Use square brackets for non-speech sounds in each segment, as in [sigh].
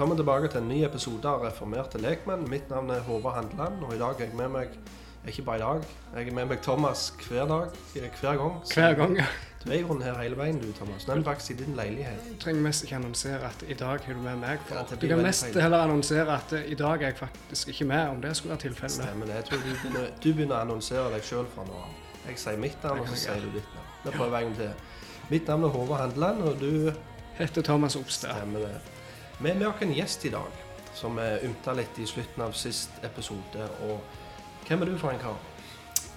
Velkommen tilbake til en ny episode av Reformerte lekmenn. Mitt navn er Håvard Handeland, og i dag er jeg med meg ikke bare i dag, jeg er med meg Thomas hver dag, eh, hver gang. Så Hver gang. ja. Du er i grunnen her hele veien, du, Thomas. Nå er vi faktisk i din leilighet. Du trenger mest ikke annonsere at i dag er du med meg. For. Ja, du kan mest feil. heller annonsere at eh, i dag er jeg faktisk ikke med, om det skulle være tilfellet. Stemmer det. Jeg tror du begynner, du begynner å annonsere deg sjøl fra nå av. Jeg sier mitt navn, og så sier du ditt navn. Da prøver en gang til. Mitt navn er Håvard Handeland, og du Heter Thomas Opstad. stemmer det. Vi har med en gjest i dag, som vi ymta litt i slutten av sist episode. Og hvem er du for en kar?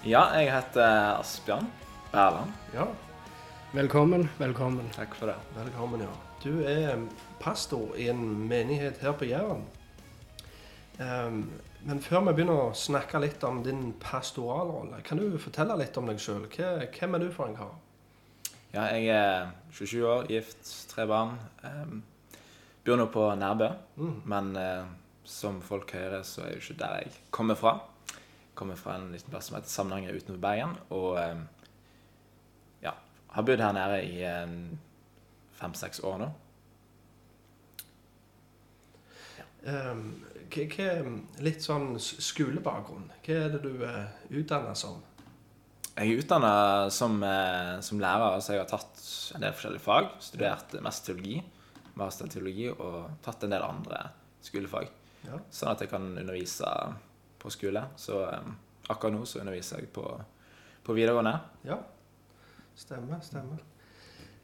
Ja, jeg heter Asbjørn Berland. Ja, Velkommen, velkommen. Takk for det. Velkommen, ja. Du er pastor i en menighet her på Jæren. Um, men før vi begynner å snakke litt om din pastoralrolle, kan du fortelle litt om deg sjøl? Hvem er du for en kar? Ja, jeg er 27 år, gift, tre barn. Um, bor nå på Nærbø, Mm. men eh, som folk hører, så er jo ikke der jeg kommer fra. Jeg Kommer fra en liten plass som heter Samnanger utenfor Bergen, og eh, ja, har bodd her nede i eh, fem-seks år nå. Ehm, hva, hva, litt sånn skolebakgrunn. Hva er det du er utdanna som? Jeg er utdanna som, eh, som lærer, så jeg har tatt en del forskjellige fag. Studert mest teologi, master i teologi, og tatt en del andre skolefag. Ja. Sånn at jeg kan undervise på skole. Så um, akkurat nå så underviser jeg på, på videregående. ja. Stemmer, stemmer.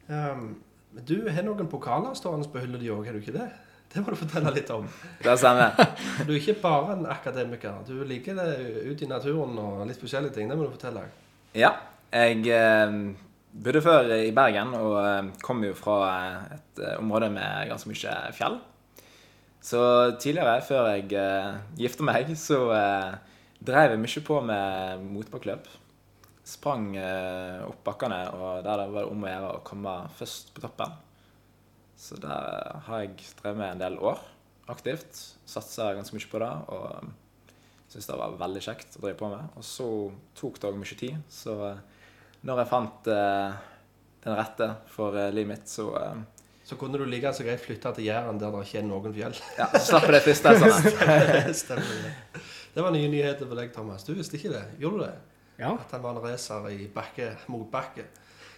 Um, men du har noen pokaler stående på hylla di òg, har du ikke det? Det må du fortelle litt om. Det stemmer. [laughs] Du er ikke bare en akademiker. Du liker det ute i naturen og litt forskjellige ting. Det må du fortelle. Ja. Jeg eh, bodde før i Bergen og eh, kom jo fra eh, et eh, område med ganske mye fjell. Så tidligere, før jeg eh, gifta meg, [laughs] så drev jeg mye på med motbakkeløp. Sprang opp bakkene, og der var det om å gjøre å komme først på toppen. Så der har jeg drevet med en del år aktivt. Satsa ganske mye på det. og Syntes det var veldig kjekt å drive på med. Og så tok det òg mye tid. Så når jeg fant eh, den rette for eh, livet mitt, så eh, Så kunne du like så greit flytte til Jæren der det ikke er noen fjell. ja, så slapp jeg det fristelsene. [laughs] Stemmer det. Det var nye nyheter for deg, Thomas. Du visste ikke det? Gjorde du det? Ja, At han var en racer i bakke, motbakke.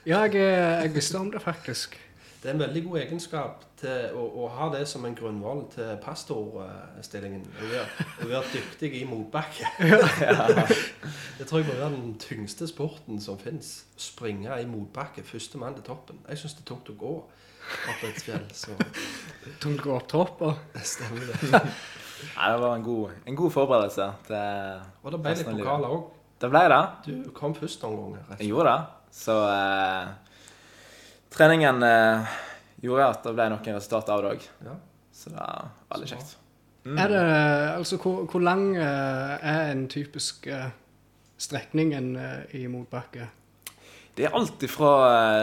ja jeg, eh, jeg visste om det faktisk. Det er en veldig god egenskap til å, å ha det som en grunnvoll til pastorstillingen. Å være, å være dyktig i motbakke. [laughs] Det tror jeg må være den tyngste sporten som fins. Springe i motbakke. Første mann til toppen. Jeg syns det er tungt å gå opp et fjell, så Tungt å gå opp topper. [laughs] det stemmer det. Nei, det var en god, en god forberedelse til Og det ble litt pokaler òg. Det ble det. Du kom først noen ganger. Jeg gjorde det. Så eh, treningen eh, gjorde at det ble noen resultater av det òg. Ja. Så det er veldig Så kjekt. Mm. Er det, altså, hvor, hvor lang eh, er en typisk eh, strekning en, eh, i motbakke? Det er alt fra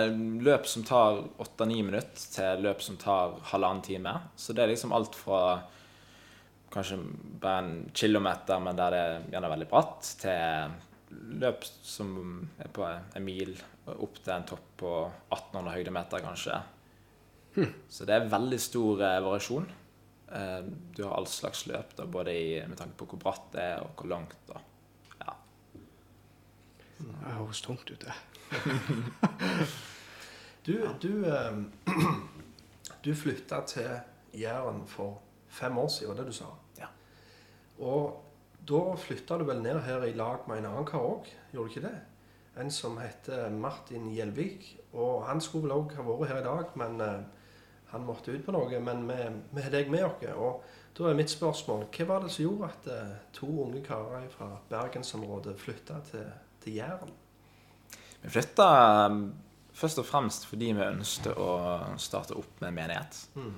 eh, løp som tar 8-9 minutter, til løp som tar halvannen time. Så det er liksom alt fra kanskje bare en kilometer, men der det er gjerne veldig bratt, til løp som er på en mil, opp til en topp på 1800 høydemeter, kanskje. Så det er veldig stor eh, variasjon. Eh, du har all slags løp, da, både i, med tanke på hvor bratt det er, og hvor langt. Da. Ja. Det høres tungt ut, det. [laughs] Du, du, eh, [clears throat] du flytta til Jæren for fem år siden, var det du sa? Ja. Og da flytta du vel ned her i lag med en annen kar òg, gjorde du ikke det? En som heter Martin Gjelvik. Og han skulle vel òg ha vært her i dag, men eh, han måtte ut på noe. Men vi har deg med oss. Og da er mitt spørsmål hva var det som gjorde at eh, to unge karer fra bergensområdet flytta til, til Jæren? Vi flytta um, først og fremst fordi vi ønsket å starte opp med menighet. Mm.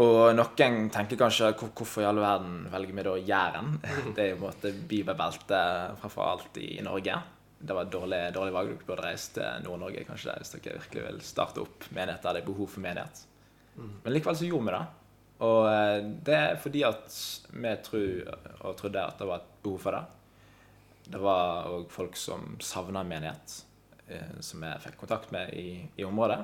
Og noen tenker kanskje hvorfor i all verden velger vi da Jæren? [laughs] Det er jo på en måte bibelbeltet framfor alt i Norge. Det var et dårlig, dårlig valg. Dere burde reise til Nord-Norge kanskje der, hvis dere virkelig vil starte opp menighet der det er behov for menighet. Men likevel så gjorde vi det. Og eh, det er fordi at vi tror, og trodde at det var et behov for det. Det var òg folk som savna menighet, eh, som vi fikk kontakt med i, i området.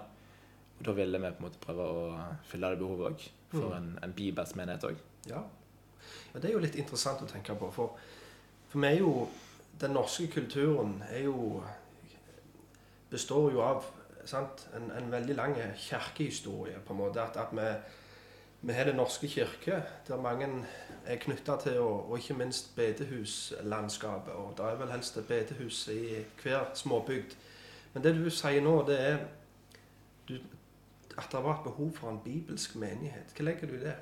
Og da ville vi på en måte prøve å fylle det behovet òg. for en, en bibelsk menighet òg. Ja. ja. Det er jo litt interessant å tenke på. For, for vi er jo Den norske kulturen er jo består jo av sant, en, en, veldig lang kirkehistorie, på en måte. At, at vi, vi har Den norske kirke, der mange er knytta til, og, og, ikke minst bedehuslandskapet. Og det er vel helst et bedehus i hver småbygd. Men det du sier nå, det er du, at det var et behov for en bibelsk menighet. Hva legger du i det?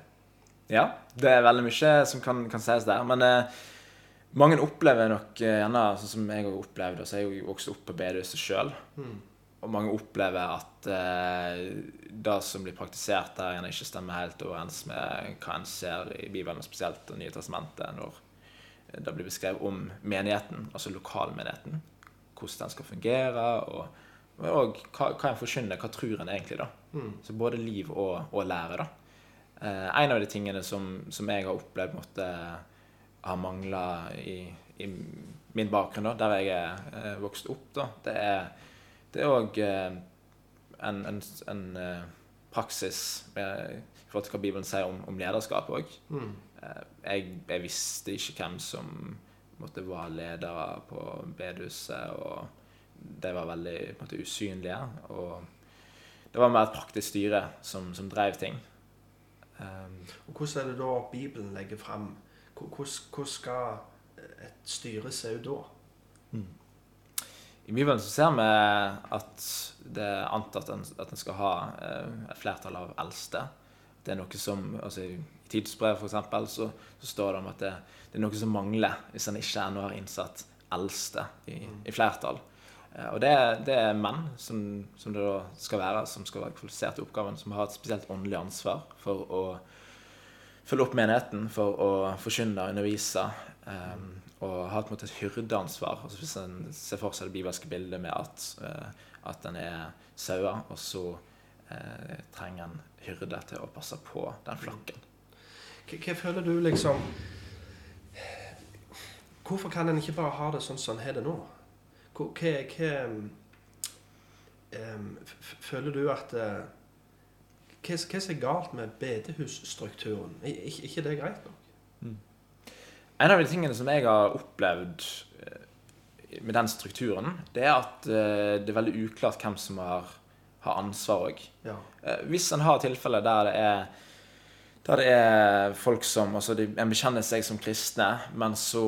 Ja, det er veldig mye som kan, kan sies der. Men eh, mange opplever nok eh, gjerne, sånn som jeg har opplevd, og så er jeg jo vokst opp på bedehuset sjøl. Mm. Og mange opplever at eh, det som blir praktisert der, gjerne ikke stemmer helt overens med hva en ser i Bibelen, spesielt Det nye testamentet, når det blir beskrevet om menigheten, altså lokalmenigheten. Hvordan den skal fungere, og, og hva, hva en forkynner, hva tror en egentlig, da. Mm. Så både liv og, og lære, da. Eh, en av de tingene som, som jeg har opplevd måtte ha mangla i, i, min bakgrunn, da, der jeg er eh, vokst opp, da, det er det òg eh, en, en, en eh, praksis med, i forhold til hva Bibelen sier om, om lederskap òg. Mm. Jeg, jeg, visste ikke hvem som måtte være ledere på bedehuset, og de var veldig måte, usynlige. Og det var mer et praktisk styre som, som drev ting. Um, og Hvordan er det da Bibelen legger fram? Hvordan skal et styre se ut da? Mm. I Bibelen så ser vi at det er antatt at en skal ha eh, et flertall av eldste. Det er noe som, altså I tidsbrev for eksempel, så, så står det om at det, det, er noe som mangler hvis en ikke ennå har innsatt eldste i, mm. i flertall. Eh, og det, det, er menn som, som, det da skal være, som skal være kvalifisert til oppgaven, som har et spesielt åndelig ansvar for å følge opp menigheten, for å forkynne og undervise. Um, og har på en måte et hyrdeansvar. Altså hvis en ser for seg det bibelske bildet med at, uh, at en er sauer, og så uh, trenger en hyrde til å passe på den flokken. Hva, føler du liksom Hvorfor kan en ikke bare ha det sånn som en har det nå? Hva, um, Føler du at uh, hva, hva er galt med bedehusstrukturen? Er ikke, ikke det greit nok? Mm. En av de tingene som jeg har opplevd eh, med den strukturen, det er at eh, det er veldig uklart hvem som har, har ansvar òg. Ja. Eh, hvis en har tilfeller der det er der det er folk som altså de, En bekjenner seg som kristne, men så,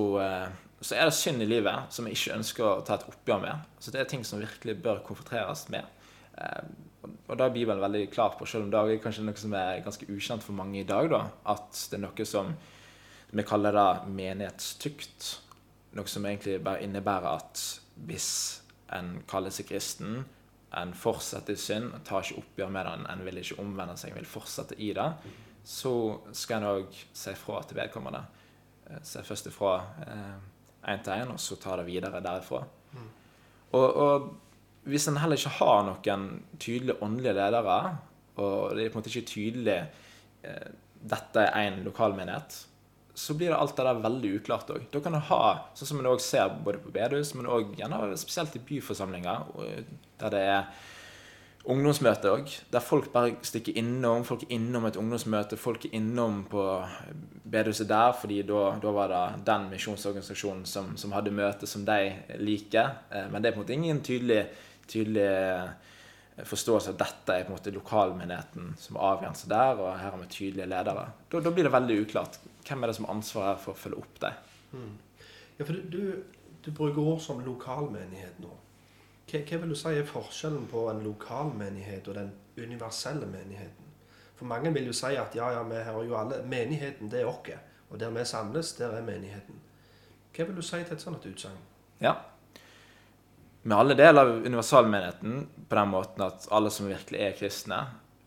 så er det synd i livet som jeg ikke ønsker å ta et oppgjør med. Så Det er ting som virkelig bør konfronteres med. Og da er Bibelen veldig klar på, selv om det er kanskje noe som er ganske ukjent for mange i dag, da, at det er noe som vi kaller det menighetstukt. Noe som egentlig bare innebærer at hvis en kaller seg kristen, en fortsetter i synd, tar ikke oppgjør med det, en vil ikke omvende seg, en vil fortsette i det, så skal en òg si fra til vedkommende. se si først ifra én eh, til én, og så ta det videre derifra. Mm. Og, og, hvis en heller ikke har noen tydelige åndelige ledere, og det er på en måte ikke tydelig eh, dette er én lokalmenighet, så blir det alt det der veldig uklart òg. Da kan du ha, sånn som en òg ser både på bedehus, men òg spesielt i byforsamlinger, der det er ungdomsmøte òg, der folk bare stikker innom. Folk er innom et ungdomsmøte, folk er innom på bedehuset der, fordi da, var det den misjonsorganisasjonen som, som, hadde møte som de liker. Eh, men det er på en måte ingen tydelig, tydelig forståelse av at dette er på en måte lokalmenigheten som avgrenser der, og her har vi tydelige ledere. Da, da, blir det veldig uklart. Hvem er det som har ansvaret for å følge opp det? Mm. Ja, for du, du, bruker ord som lokalmenighet nå. Hva, hva, vil du si er forskjellen på en lokalmenighet og den universelle menigheten? For mange vil jo si at ja, ja, vi har jo alle Menigheten, det er oss. Og der vi samles, der er menigheten. Hva vil du si til et sånt utsagn? Ja, med alle deler av universalmenigheten på den måten at alle som virkelig er kristne,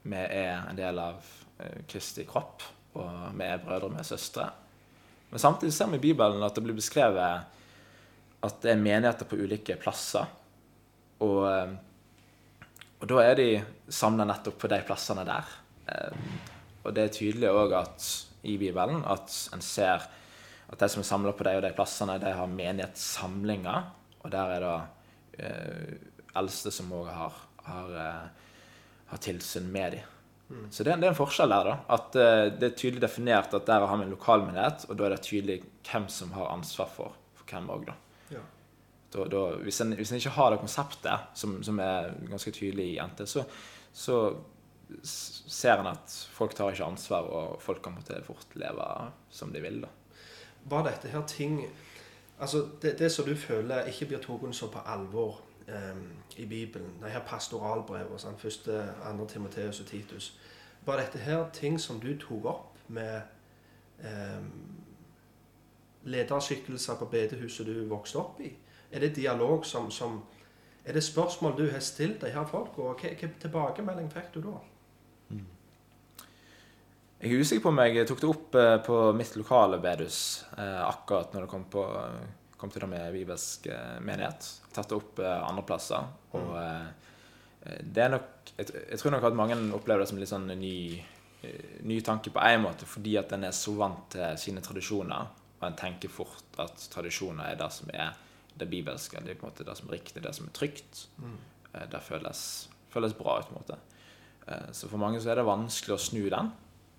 vi er en del av eh, Kristi kropp, og vi er brødre og søstre. Men samtidig ser vi i Bibelen at det blir beskrevet at det er menigheter på ulike plasser. Og, eh, og da er de samla nettopp på de plassene der. Eh, og det er tydelig òg i Bibelen at en ser at de som er samla på de og de plassene, de har menighetssamlinger. Og der er det eldste som òg har, har, eh, har, tilsyn med dem. Så det, det er en forskjell der, da. At eh, det er tydelig definert at der har vi en lokalmyndighet, og da er det tydelig hvem som har ansvar for, for hvem òg, da. Ja. da, da hvis, en, hvis en ikke har det konseptet, som, som er ganske tydelig i NT, så, så ser en at folk tar ikke ansvar, og folk kan måtte fort leve som de vil. da. Var dette her ting Altså, det, det som du føler ikke blir tatt så på alvor um, i Bibelen, de her pastoralbrevene, sånn, første, andre Timoteus og Titus, var dette her ting som du tok opp med um, lederskikkelser på bedehuset du vokste opp i? Er det dialog som, som Er det spørsmål du har stilt de her folk, og hva, hva tilbakemelding fikk du da? Jeg er usikker på om jeg tok det opp eh, på mitt lokale bedehus eh, akkurat når det kom, på, kom til det med bibelsk eh, menighet. Tatt det opp andre plasser. Og det er nok jeg, jeg tror nok at mange opplever det som litt sånn ny, ny tanke på en måte, fordi at en er så vant til sine tradisjoner, og en tenker fort at tradisjoner er det som er det bibelske. Det er på en måte det som er riktig, det som er trygt. Mm. Det føles, føles bra ut, på en måte. Så for mange så er det vanskelig å snu den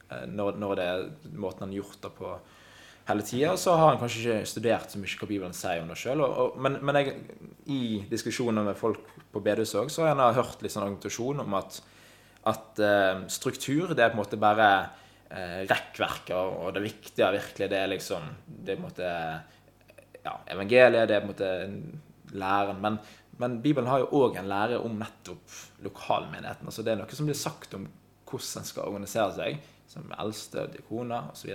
når, når det er måten han har gjort det på hele tida. Så har han kanskje ikke studert så mye hva Bibelen sier om det sjøl. Men, men jeg, i diskusjoner med folk på bedehuset òg, så har jeg hørt litt sånn argumentasjon om at, at uh, struktur det er på en måte bare uh, rekkverket, og det viktige virkelig, det er liksom Det er på en måte ja, evangeliet, det er på en måte læren. Men, men Bibelen har jo òg en lære om nettopp lokalmenigheten. Altså det er noe som blir sagt om hvordan en skal organisere seg, som eldste og diakoner osv.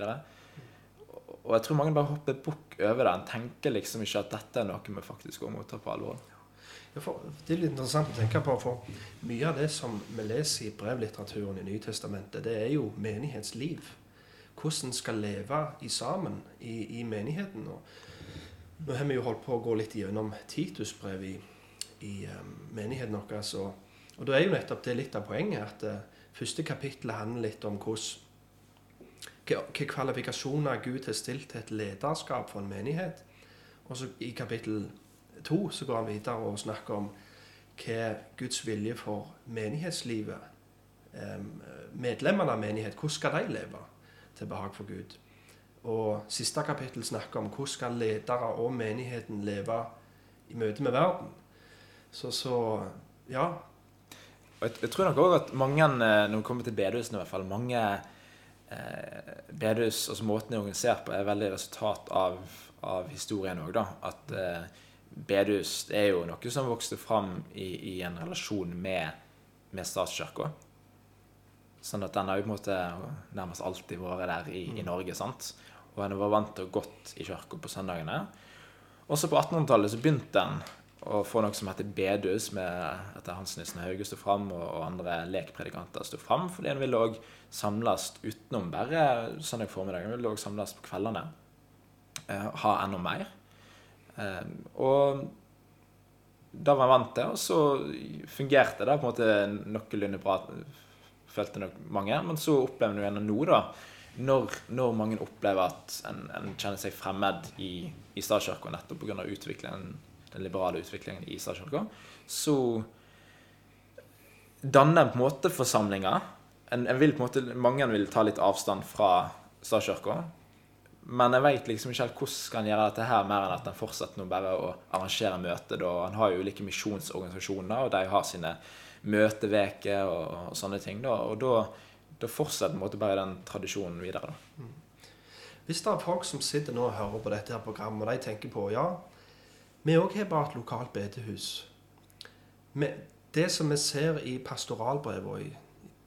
Og, jeg tror mange bare hopper bukk over det. En tenker liksom ikke at dette er noe vi faktisk også må ta på alvor. Ja, det er litt interessant å tenke på, for mye av det som vi leser i brevlitteraturen i Nytestamentet, det er jo menighetsliv. Hvordan skal leve i sammen i, i menigheten. Og nå har vi jo holdt på å gå litt gjennom Titusbrevet i, i um, menigheten vår. Og da er jo nettopp det litt av poenget, at uh, første kapittel handler litt om hvordan hva kvalifikasjoner Gud har stilt til et lederskap for en menighet. Og så i kapittel to så går han videre og snakker om hva Guds vilje for menighetslivet Medlemmene av menighet, hvordan skal de leve til behag for Gud? Og siste kapittel snakker om hvordan skal ledere og menigheten leve i møte med verden. Så, så ja. Jeg, jeg tror nok òg at mange, eh, når vi kommer til bedehusene i hvert fall, mange eh, bedehus, altså måten de er organisert på, er veldig resultat av, av historien òg. At eh, bedehus det er jo noe som vokste fram i, i en relasjon med, med statskirka. Sånn at den har jo på en måte nærmest alltid vært der i, i Norge. sant? Og en var vant til å gått i kirka på søndagene. Også på 1800-tallet så begynte en å få noe som heter bedus, med etter Hans Nissen Hauge sto fram, og, og andre lekpredikanter sto fram, fordi en ville òg samles utenom bare søndag formiddag. En ville òg samles på kveldene. Eh, ha enda mer. Eh, og da var jeg vant til, og så fungerte det på en måte noenlunde bra, følte nok mange. Men så opplever en gjerne nå, da, når, når mange opplever at en, en kjenner seg fremmed i, i statskirka nettopp pga. utviklingen den liberale utviklingen i statskirka, så danner på en måte forsamlinger. En, en vil på en måte, mange vil ta litt avstand fra statskirka. Men jeg veit liksom ikke helt hvordan skal en gjøre dette her, mer enn at en fortsetter nå bare å arrangere møter. da. En har jo ulike misjonsorganisasjoner, og de har sine møteveker og, og sånne ting. da, Og da, da fortsetter på en måte bare den tradisjonen videre. da. Hvis det er folk som sitter nå og hører på dette her programmet, og de tenker på ja, vi òg har bare et lokalt bedehus. Det som vi ser i pastoralbrevene i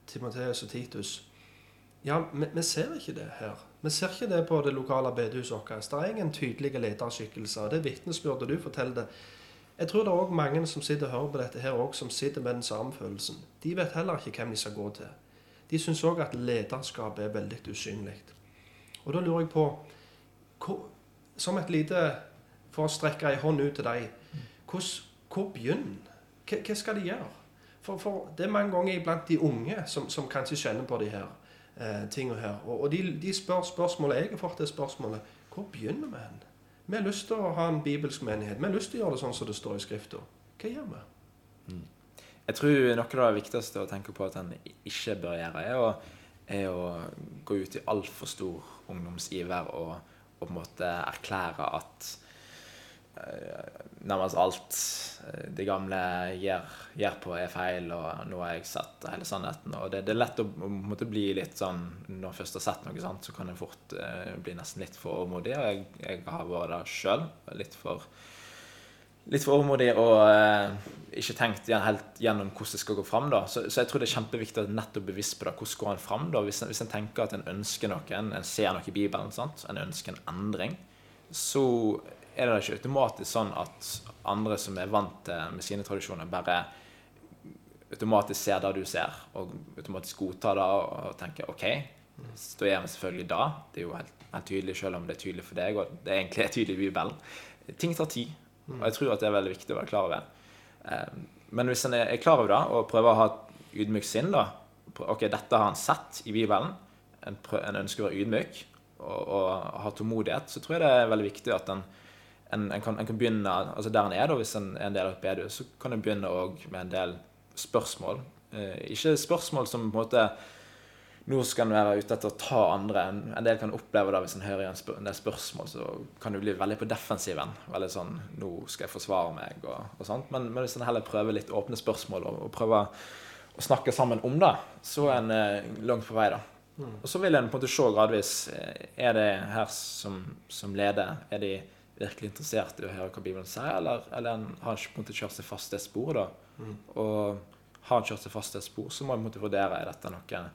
Timoteus og Titus Ja, vi, ser ikke det her. Vi ser ikke det på det lokale bedehuset vårt. Det er ingen tydelige lederskikkelser. Det er vitnesbyrdet du forteller det. Jeg tror det er også mange som sitter og hører på dette her også, som sitter med den samme følelsen. De vet heller ikke hvem de skal gå til. De syns òg at lederskapet er veldig usynlig. Og da lurer jeg på Som et lite For å strekke ei hånd ut til. Hvordan, hvor begynner hva, hva skal de gjøre? For, for det er mange ganger iblant de unge som, som kanskje kjenner på de her eh, tingene her. Og, og de, de spør spørsmålet Jeg har fått det spørsmålet Hvor begynner vi hen? Vi har lyst til å ha en bibelsk menighet. Vi har lyst til å gjøre det sånn som det står i Skrifta. Hva gjør vi? jeg tror noe av det viktigste å tenke på at en ikke bør gjøre, er å, er å gå ut i altfor stor ungdomsiver og, og på en måte erklære at nærmest alt det gamle gjør, gjør på, er feil, og nå har jeg sett hele sannheten. Og det, det er lett å, måtte bli litt sånn Når jeg først har sett noe, sant, så kan jeg fort eh, bli nesten litt for overmodig. Og jeg, jeg har vært der sjøl. Litt for litt for overmodig og eh, ikke tenkt helt gjennom hvordan det skal gå fram. Da. Så, så, jeg tror det er kjempeviktig å nettopp bevisst på det. Hvordan går en fram? da? Hvis en, hvis en tenker at en ønsker noe, en ser noe i Bibelen, sant? en ønsker en endring, så er det ikke automatisk sånn at andre som er vant med sine tradisjoner, bare automatisk ser det du ser, og automatisk godtar det og tenker OK, da gjør vi selvfølgelig da. Det er jo helt, helt tydelig, selv om det er tydelig for deg, og det er egentlig tydelig i Bibelen. Ting tar tid. Og jeg tror at det er veldig viktig å være klar over. Eh, men hvis en er klar over det og prøver å ha et ydmykt sinn da, Ok, dette har han sett i Bibelen. En, en ønsker å være ydmyk og, og, ha tålmodighet. Så tror jeg det er veldig viktig at en, en, en kan, kan, begynne altså der en er, da, hvis en er en del av et bedehus, så kan en begynne med en del spørsmål. Eh, ikke spørsmål som på en måte nå skal en være ute etter å ta andre. En del kan oppleve det hvis en hører en, spør en del spørsmål, så kan du bli veldig på defensiven. Veldig sånn 'Nå skal jeg forsvare meg', og, og sånt. Men, men, hvis en heller prøver litt åpne spørsmål og, og prøver å snakke sammen om det, så er en eh, langt på vei, da. Mm. Og så vil en på en måte se gradvis eh, Er det her som, som leder, er de virkelig interessert i å høre hva Bibelen sier, eller, eller han, har en på en måte kjørt seg fast det et spor, da? Mm. Og har en kjørt seg fast det et spor, så må jeg på en måte vurdere er dette noe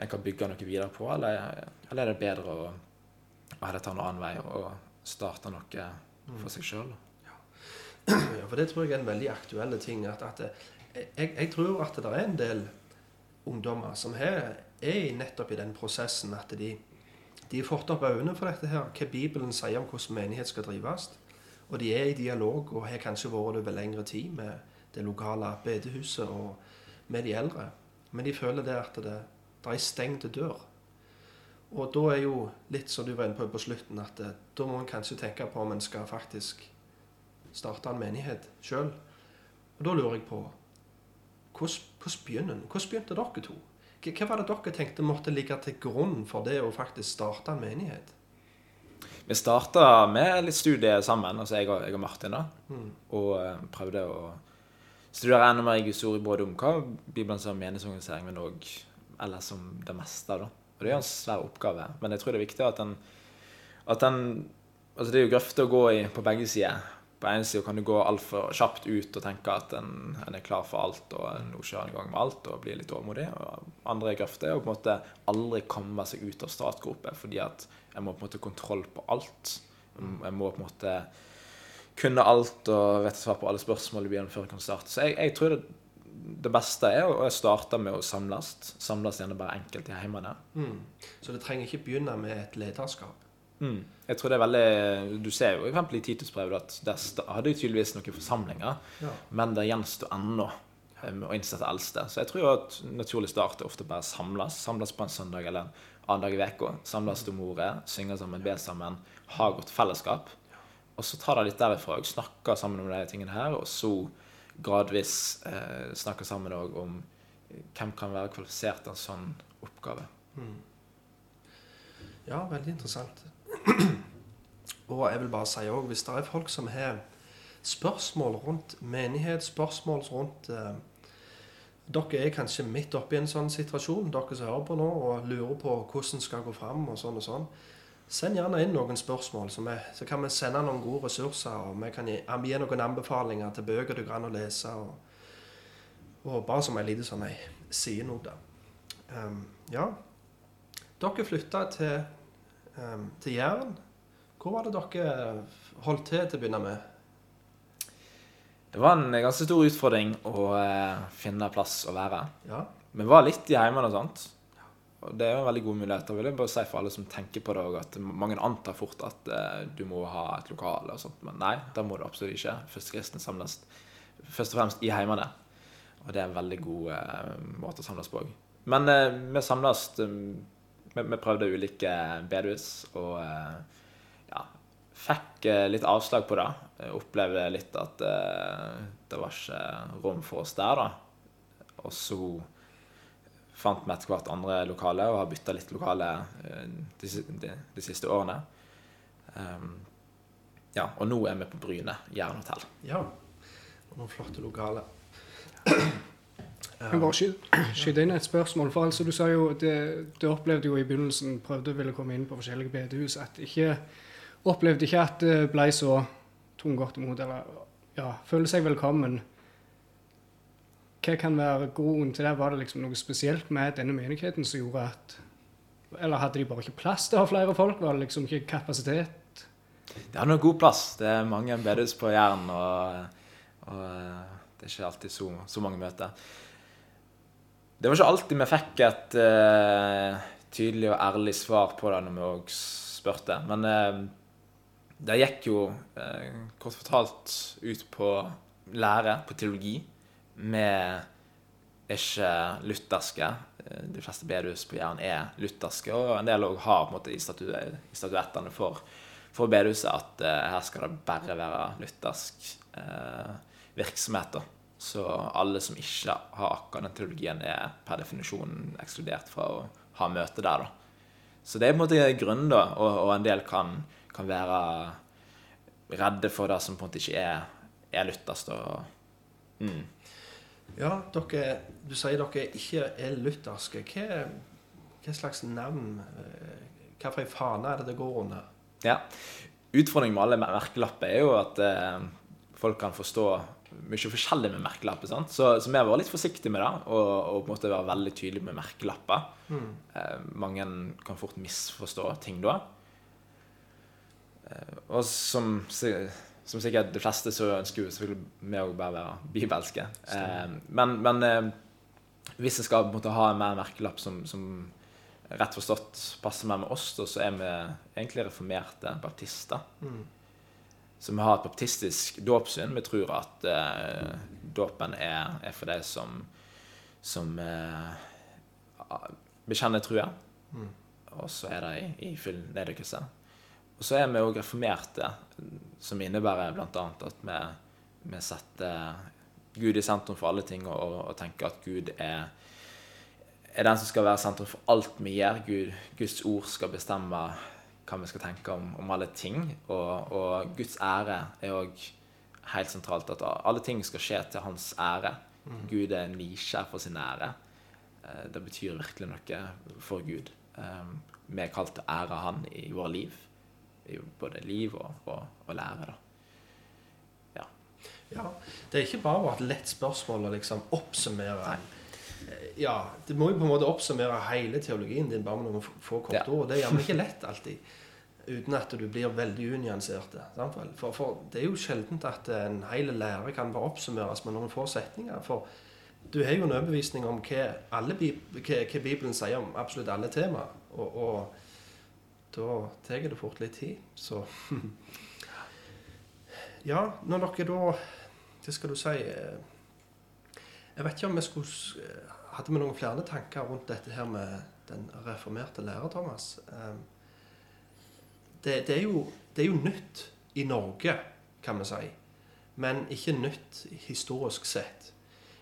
en kan bygge noe videre på, eller, eller er det bedre å, å heller ta en annen vei og starte noe for seg sjøl? Ja. ja. for det tror jeg er en veldig aktuell ting. At, at jeg, jeg, tror at det er en del ungdommer som er, er nettopp i den prosessen at de, de har fått opp øynene for dette her, hva Bibelen sier om hvordan menighet skal drives. Og de er i dialog og har kanskje vært det over lengre tid med det lokale bedehuset og med de eldre. Men de føler det at det, det er stengt dør. Og da er jo litt som du var inne på på slutten, at det, da må en kanskje tenke på om en skal faktisk starte en menighet sjøl. Og da lurer jeg på hvordan, hvordan begynner? Hvordan begynte dere to? Hva var det dere tenkte måtte ligge til grunn for det å faktisk starte en menighet? Vi starta med litt studier sammen, altså jeg og, jeg og Martin, da. Mm. Og uh, prøvde å studere enda mer i Guds ord både om hva Bibelen som om menighetsorganisering, men òg ellers som det meste. da. Og Det er en svær oppgave, men jeg tror det er viktig at den, at den altså Det er jo grøfter å gå i på begge sider. På ene side kan du gå altfor kjapt ut og tenke at en, en, er klar for alt og nå kjører en i gang med alt og blir litt overmodig. Og andre grøfter er å på en måte aldri komme seg ut av startgropen fordi at jeg må på en måte kontroll på alt. Jeg må på en måte kunne alt og vite svar på alle spørsmål i byen før jeg kan starte. Så jeg, jeg tror det, det beste er å starte med å samles. Samles gjerne bare enkelt i hjemmene. Mm. Så det trenger ikke begynne med et lederskap? Mm. Jeg tror det er veldig Du ser jo f.eks. i Titusbrevet at der hadde jo tydeligvis noen forsamlinger, ja. men det gjenstår ennå um, å innsette eldste. Så jeg tror jo at naturlig start er ofte bare samles. Samles på en søndag eller en annen dag i uka. Samles om ordet, synger sammen, ber sammen, ha godt fellesskap. Og så tar det litt derifra og snakker sammen om de tingene her, og så gradvis eh, snakker sammen om hvem kan være kvalifisert til en sånn oppgave. Mm. Ja, veldig interessant. [clears throat] og jeg vil bare si òg, hvis det er folk som har spørsmål rundt menighet, spørsmål rundt eh, Dere er kanskje midt oppi en sånn situasjon, dere som hører på nå, og lurer på hvordan skal gå fram, og sånn og sånn. Send gjerne inn noen spørsmål, så, vi, så, kan vi sende noen gode ressurser. og Vi kan gi, gi noen anbefalinger til bøker du kan lese. Og, og bare som en liten sånn sidenote. Um, ja. Dere flytta til, um, til Jæren. Hvor var det dere holdt til til å begynne med? Det var en ganske stor utfordring å uh, finne plass å være. Ja. Vi var litt i heimene og sånt. Og Det er jo en veldig god mulighet. vil jeg bare si for alle som tenker på det at Mange antar fort at uh, du må ha et lokale, og sånt, men nei, det må du absolutt ikke. Førstekristne samles først og fremst i heimene. Og det er en veldig god uh, måte å samles på òg. Men vi samles vi, vi, prøvde ulike bedehus og ja, fikk litt avslag på det. Opplevde litt at det var ikke rom for oss der, da. Og så fant vi etter hvert andre lokale og har bytta litt lokale eh, de, de, de siste årene. Um, ja, og nå er vi på Bryne Jernhotell. Ja. Og noen flotte lokaler. Jeg bare sky- skyte inn et spørsmål. For altså, du sa jo, det, du opplevde jo i begynnelsen, prøvde å ville komme inn på forskjellige bedehus, at ikke opplevde ikke at det ble så tungt imot, eller ja, føle seg velkommen. Hva kan være grunnen til det? Var det liksom noe spesielt med denne menigheten som gjorde at Eller hadde de bare ikke plass til å ha flere folk? Var det liksom ikke kapasitet? Det er noe god plass. Det er mange bedehus på Jæren, og, og eh, det er ikke alltid så, så mange møter. Det var ikke alltid vi fikk et uh, tydelig og ærlig svar på det når vi òg spurte. Men uh, det gikk jo uh, kort fortalt ut på lære, på teologi, med ikke lutherske. De fleste bedehus på Jæren er lutherske, og en del òg har på en måte i, statu i statuettene for, for bedehuset at her skal det bare være luthersk virksomhet. da. Så alle som ikke har akkurat den teologien, er per definisjon ekskludert fra å ha møte der. da. Så det er på en måte grunnen, da, og, og en del kan, kan være redde for det som på en måte ikke er, er Luthers. da. Mm. Ja, dere, du sier dere ikke er lutherske. Hva, hva slags navn, eh, hva for en fane er det det går under? Ja. Utfordringen med alle merkelapper er jo at eh, folk kan forstå mye forskjellig med merkelapper. sant? Så, så vi vært litt forsiktige med det, og, og på en måte være veldig tydelige med merkelapper. Eh, mange kan fort misforstå ting da. Eh, og som, som sikkert de fleste, så ønsker jo selvfølgelig vi òg bare være bibelske. Eh, men men eh, hvis jeg skal på en måte ha en mer merkelapp som, som rett forstått passer mer med oss, da, så er vi egentlig reformerte baptister. Så vi har et baptistisk dåpssyn. Vi tror at eh, dåpen er, er for de som, som eh, bekjenner trua. Og så er det i, i full nedrykkelse. Og så er vi òg reformerte, som innebærer bl.a. at vi, vi setter Gud i sentrum for alle ting, og, og tenker at Gud er, er den som skal være sentrum for alt vi gjør. Gud, Guds ord skal bestemme hva vi skal tenke om, om alle ting. Og, og Guds ære er òg helt sentralt. At alle ting skal skje til hans ære. Gud er nykjær for sin ære. Eh, Det betyr virkelig noe for Gud. Eh, Vi er kalt til å ære Han i våre liv. I både liv og, og, og lære. da. Ja, Det er ikke bare et lett spørsmål å liksom oppsummere. Nei Ja, Det må jo på en måte oppsummere hele teologien din bare med noen få- få korte Ja. ord. Det er gjerne ikke lett alltid. Uten at du blir veldig unyansert. For, for det er jo sjeldent at en hel lære kan bare oppsummeres med noen få setninger. For du har jo en overbevisning om hva, alle, hva, hva Bibelen sier om absolutt alle temaer. Og, og da tar det fort litt tid. Så [laughs] Ja, når dere da Hva skal du si eh, Jeg vet ikke om vi skulle eh, Hadde vi noen flere tanker rundt dette her med den reformerte lærer, Thomas? Eh, Det, det, er jo, det er jo nytt i Norge, kan vi si. Men ikke nytt historisk sett.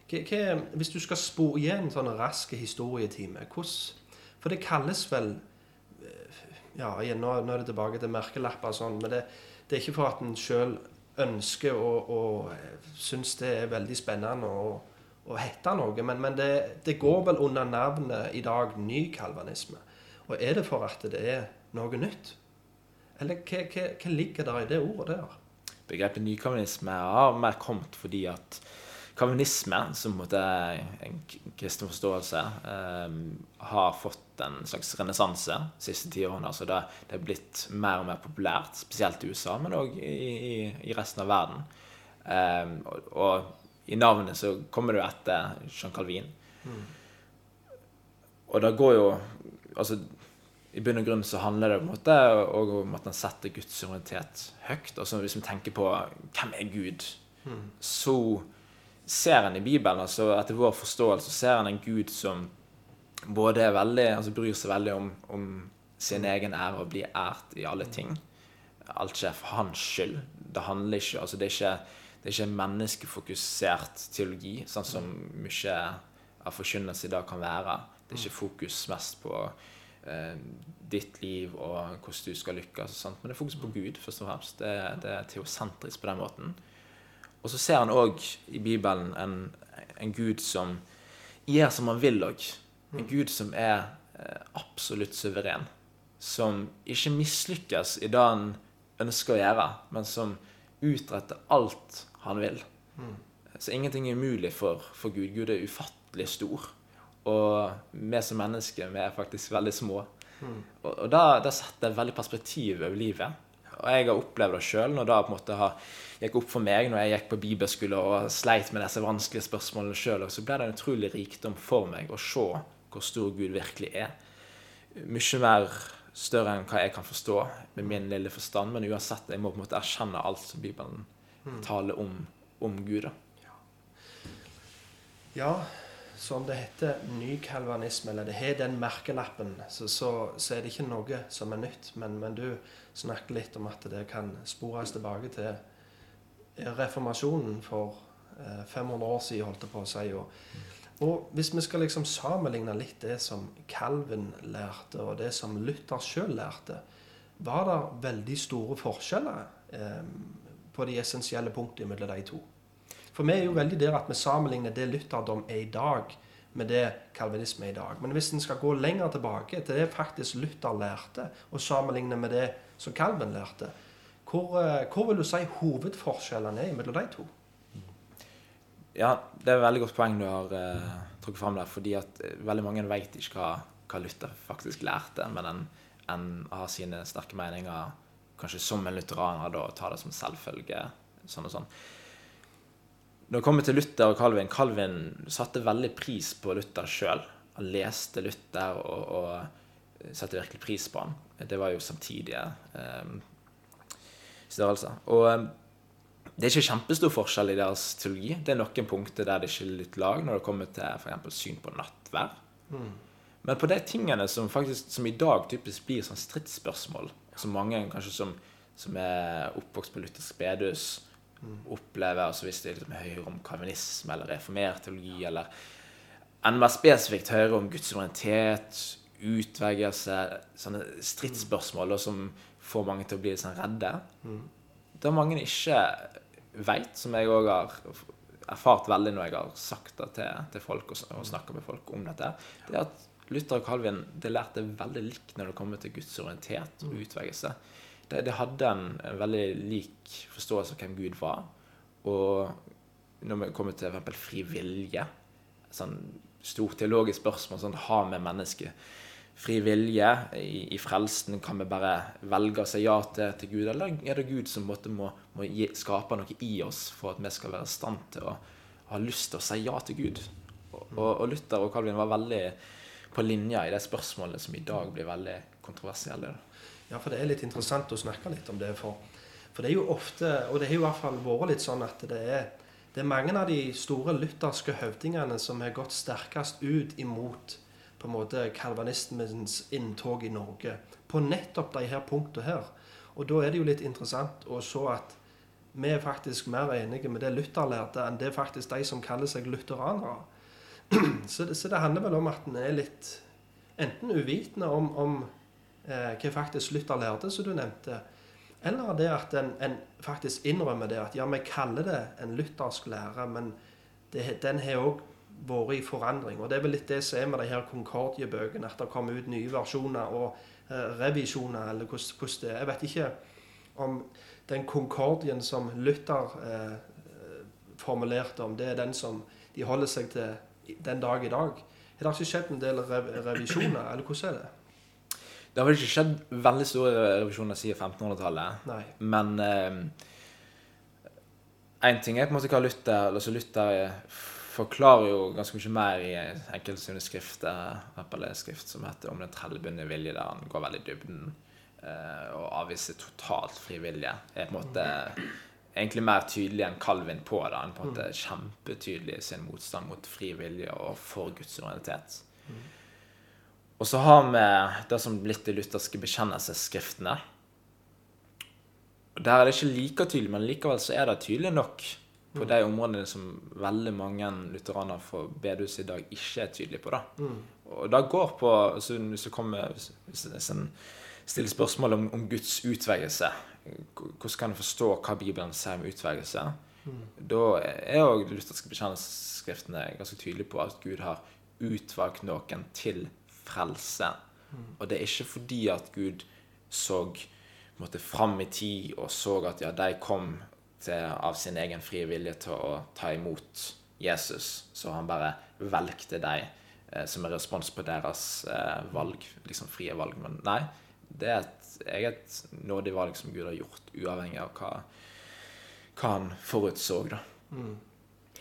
Hva, hvis du skal spore igjen en sånn rask historietime, hvordan For det kalles vel eh, Ja, igjen, nå, nå er det tilbake til merkelapper og sånn, men det, det er ikke for at en sjøl ønsker og, og syns det er veldig spennende å, å hete noe, men, men det, det går vel under navnet i dag ny kalvanisme. Og er det for at det er noe nytt? Eller hva, hva, hva ligger der i det ordet der? Begrepet nykalvinisme har mer kommet fordi at kalvinisme, som er en kristen forståelse, eh, har fått en slags renessanse de siste ti årene. Altså det, det er blitt mer og mer populært, spesielt i USA, men òg i, i, i resten av verden. Eh, og, og i navnet så kommer det jo etter Jean Calvin. Og det går jo Altså, i bunn og grunn så handler det på en måte òg om at man setter Guds suverenitet høyt. Altså hvis vi tenker på hvem er Gud, så ser en i Bibelen, altså etter vår forståelse, ser en en Gud som både er veldig, altså bryr seg veldig om, om sin egen ære og blir ært i alle ting. Alt skjer for hans skyld. Det handler ikke, altså det er ikke, det er ikke en menneskefokusert teologi, sånn som mye av forkynnelse i dag kan være. Det er ikke fokus mest på ditt liv og hvordan du skal lykkes, men det er fokus på Gud, først og fremst. Det, det er teosentrisk på den måten. Og så ser han òg i Bibelen en, en Gud som gjør som han vil òg. En Gud som er eh, absolutt suveren. Som ikke mislykkes i det han ønsker å gjøre, men som utretter alt han vil. Så ingenting er umulig for, for Gud. Gud er ufattelig stor. Og vi som mennesker, vi er faktisk veldig små. Og, og da, da setter det veldig perspektiv over livet. Og jeg har opplevd det sjøl når det på en måte har, gikk opp for meg når jeg gikk på bibelskole og sleit med disse vanskelige spørsmålene sjøl. Så ble det en utrolig rikdom for meg å se hvor stor Gud virkelig er. Mye mer større enn hva jeg kan forstå med min lille forstand. Men uansett, jeg må på en måte erkjenne alt som Bibelen taler om, om Gud. da. Ja, som det heter nykalvanisme, eller det har den merkelappen, så, så, så er det ikke noe som er nytt. Men, men du snakker litt om at det kan spores tilbake til reformasjonen for eh, 500 år siden, holdt jeg på å si. Og, og hvis vi skal liksom sammenligne litt det som Calvin lærte, og det som Luther sjøl lærte, var det veldig store forskjeller eh, på de essensielle punktene mellom de to. For vi er jo veldig der at vi sammenligner det lutherdom er i dag, med det kalvinisme er i dag. Men hvis en skal gå lenger tilbake til det faktisk Luther lærte, og sammenligne med det som Calvin lærte, hvor, eh, hvor vil du si hovedforskjellene er mellom de to? Ja, det er et veldig godt poeng du har eh, trukket fram der. Fordi at eh, veldig mange vet ikke hva, hva Luther faktisk lærte, men en, en har sine sterke meninger kanskje som en lutheraner da, og tar det som selvfølge. sånn og sånn. Når det kommer til Luther og Calvin Calvin satte veldig pris på Luther sjøl. Han leste Luther og, og satte virkelig pris på han. Det var jo samtidige eh, størrelser. Og eh, det er ikke kjempestor forskjell i deres teologi. Det er noen punkter der det skiller litt lag, når det kommer til f.eks. syn på nattvær. Men på de tingene som faktisk som i dag typisk blir sånn stridsspørsmål, som mange kanskje som, som er oppvokst på luthersk bedehus, opplever, altså hvis de liksom høyere om kalvinisme eller reformert teologi, eller enn mer spesifikt høyere om Guds suverenitet, utvelgelse, sånne stridsspørsmål som får mange til å bli sånn redde. Det mange ikke veit, som jeg òg har erfart veldig når jeg har sagt det til, til folk og, og snakka med folk om dette, det er at Luther og Calvin det lærte veldig likt når det kommer til Guds suverenitet og utvelgelse. Det, det hadde en, veldig lik forståelse av hvem Gud var. Og når vi kommer til f.eks. fri vilje, sånn stort teologisk spørsmål sånn, har vi mennesket fri vilje i, i frelsen? Kan vi bare velge å si ja til, til Gud, eller er det Gud som må, må gi, skape noe i oss for at vi skal være i stand til å ha lyst til å si ja til Gud? Og, og, Luther og Calvin var veldig på linja i det spørsmålet som i dag blir veldig kontroversielle. Ja, for det er litt interessant å snakke litt om det. For, for det er jo ofte, og det har i hvert fall vært litt sånn at det er, det er mange av de store lutherske høvdingene som har gått sterkest ut imot på en måte kalvanismens inntog i Norge. På nettopp de her punktene her. Og da er det jo litt interessant å se at vi er faktisk mer enige med det Luther lærte, enn det faktisk de som kaller seg lutheranere. [clears throat] Så det, så det handler vel om at en er litt enten uvitende om, om eh, hva faktisk Luther lærte, som du nevnte, eller det at en, en faktisk innrømmer det at ja, vi kaller det en luthersk lære, men det, den har òg vært i forandring. Og det er vel litt det som er med de her Concordia-bøkene, at det kommer ut nye versjoner og eh, revisjoner, eller hvordan det er. Jeg vet ikke om den Concordien som Luther eh, formulerte, om det er den som de holder seg til den dag i dag. Har det ikke skjedd en del rev revisjoner, eller hvordan er det? Det har vel ikke skjedd veldig store revisjoner siden 1500-tallet. Nei. Men én ting er på en måte hva Luther altså Luther eh, forklarer jo ganske mye mer i enkelte sine skrifter, skrift som heter 'Om den trellbundne vilje', der han går veldig i dybden eh, og avviser totalt fri vilje. Er på en måte egentlig mer tydelig enn Calvin på det. Han på en måte kjempetydelig i sin motstand mot fri vilje og for Guds suverenitet. Og så har vi det som blitt de lutherske bekjennelsesskriftene. Der er det ikke like tydelig, men likevel så er det tydelig nok på de områdene som veldig mange lutheraner fra bedehuset i dag ikke er tydelige på. da. Mm. Og det går på altså Hvis du kommer hvis, en stiller spørsmål om, om Guds utvelgelse, hvordan kan en forstå hva Bibelen sier om utvelgelse? Da er òg de lutherske bekjennelsesskriftene ganske tydelige på at Gud har utvalgt noen til frelse. Og det er ikke fordi at Gud så måtte fram i tid og så at ja, de kom til, av sin egen frie vilje til å ta imot Jesus, så han bare velgte dem eh, som en respons på deres eh, valg, liksom frie valg. Men nei, det er et eget nådig valg som Gud har gjort, uavhengig av hva, hva han forutså. da.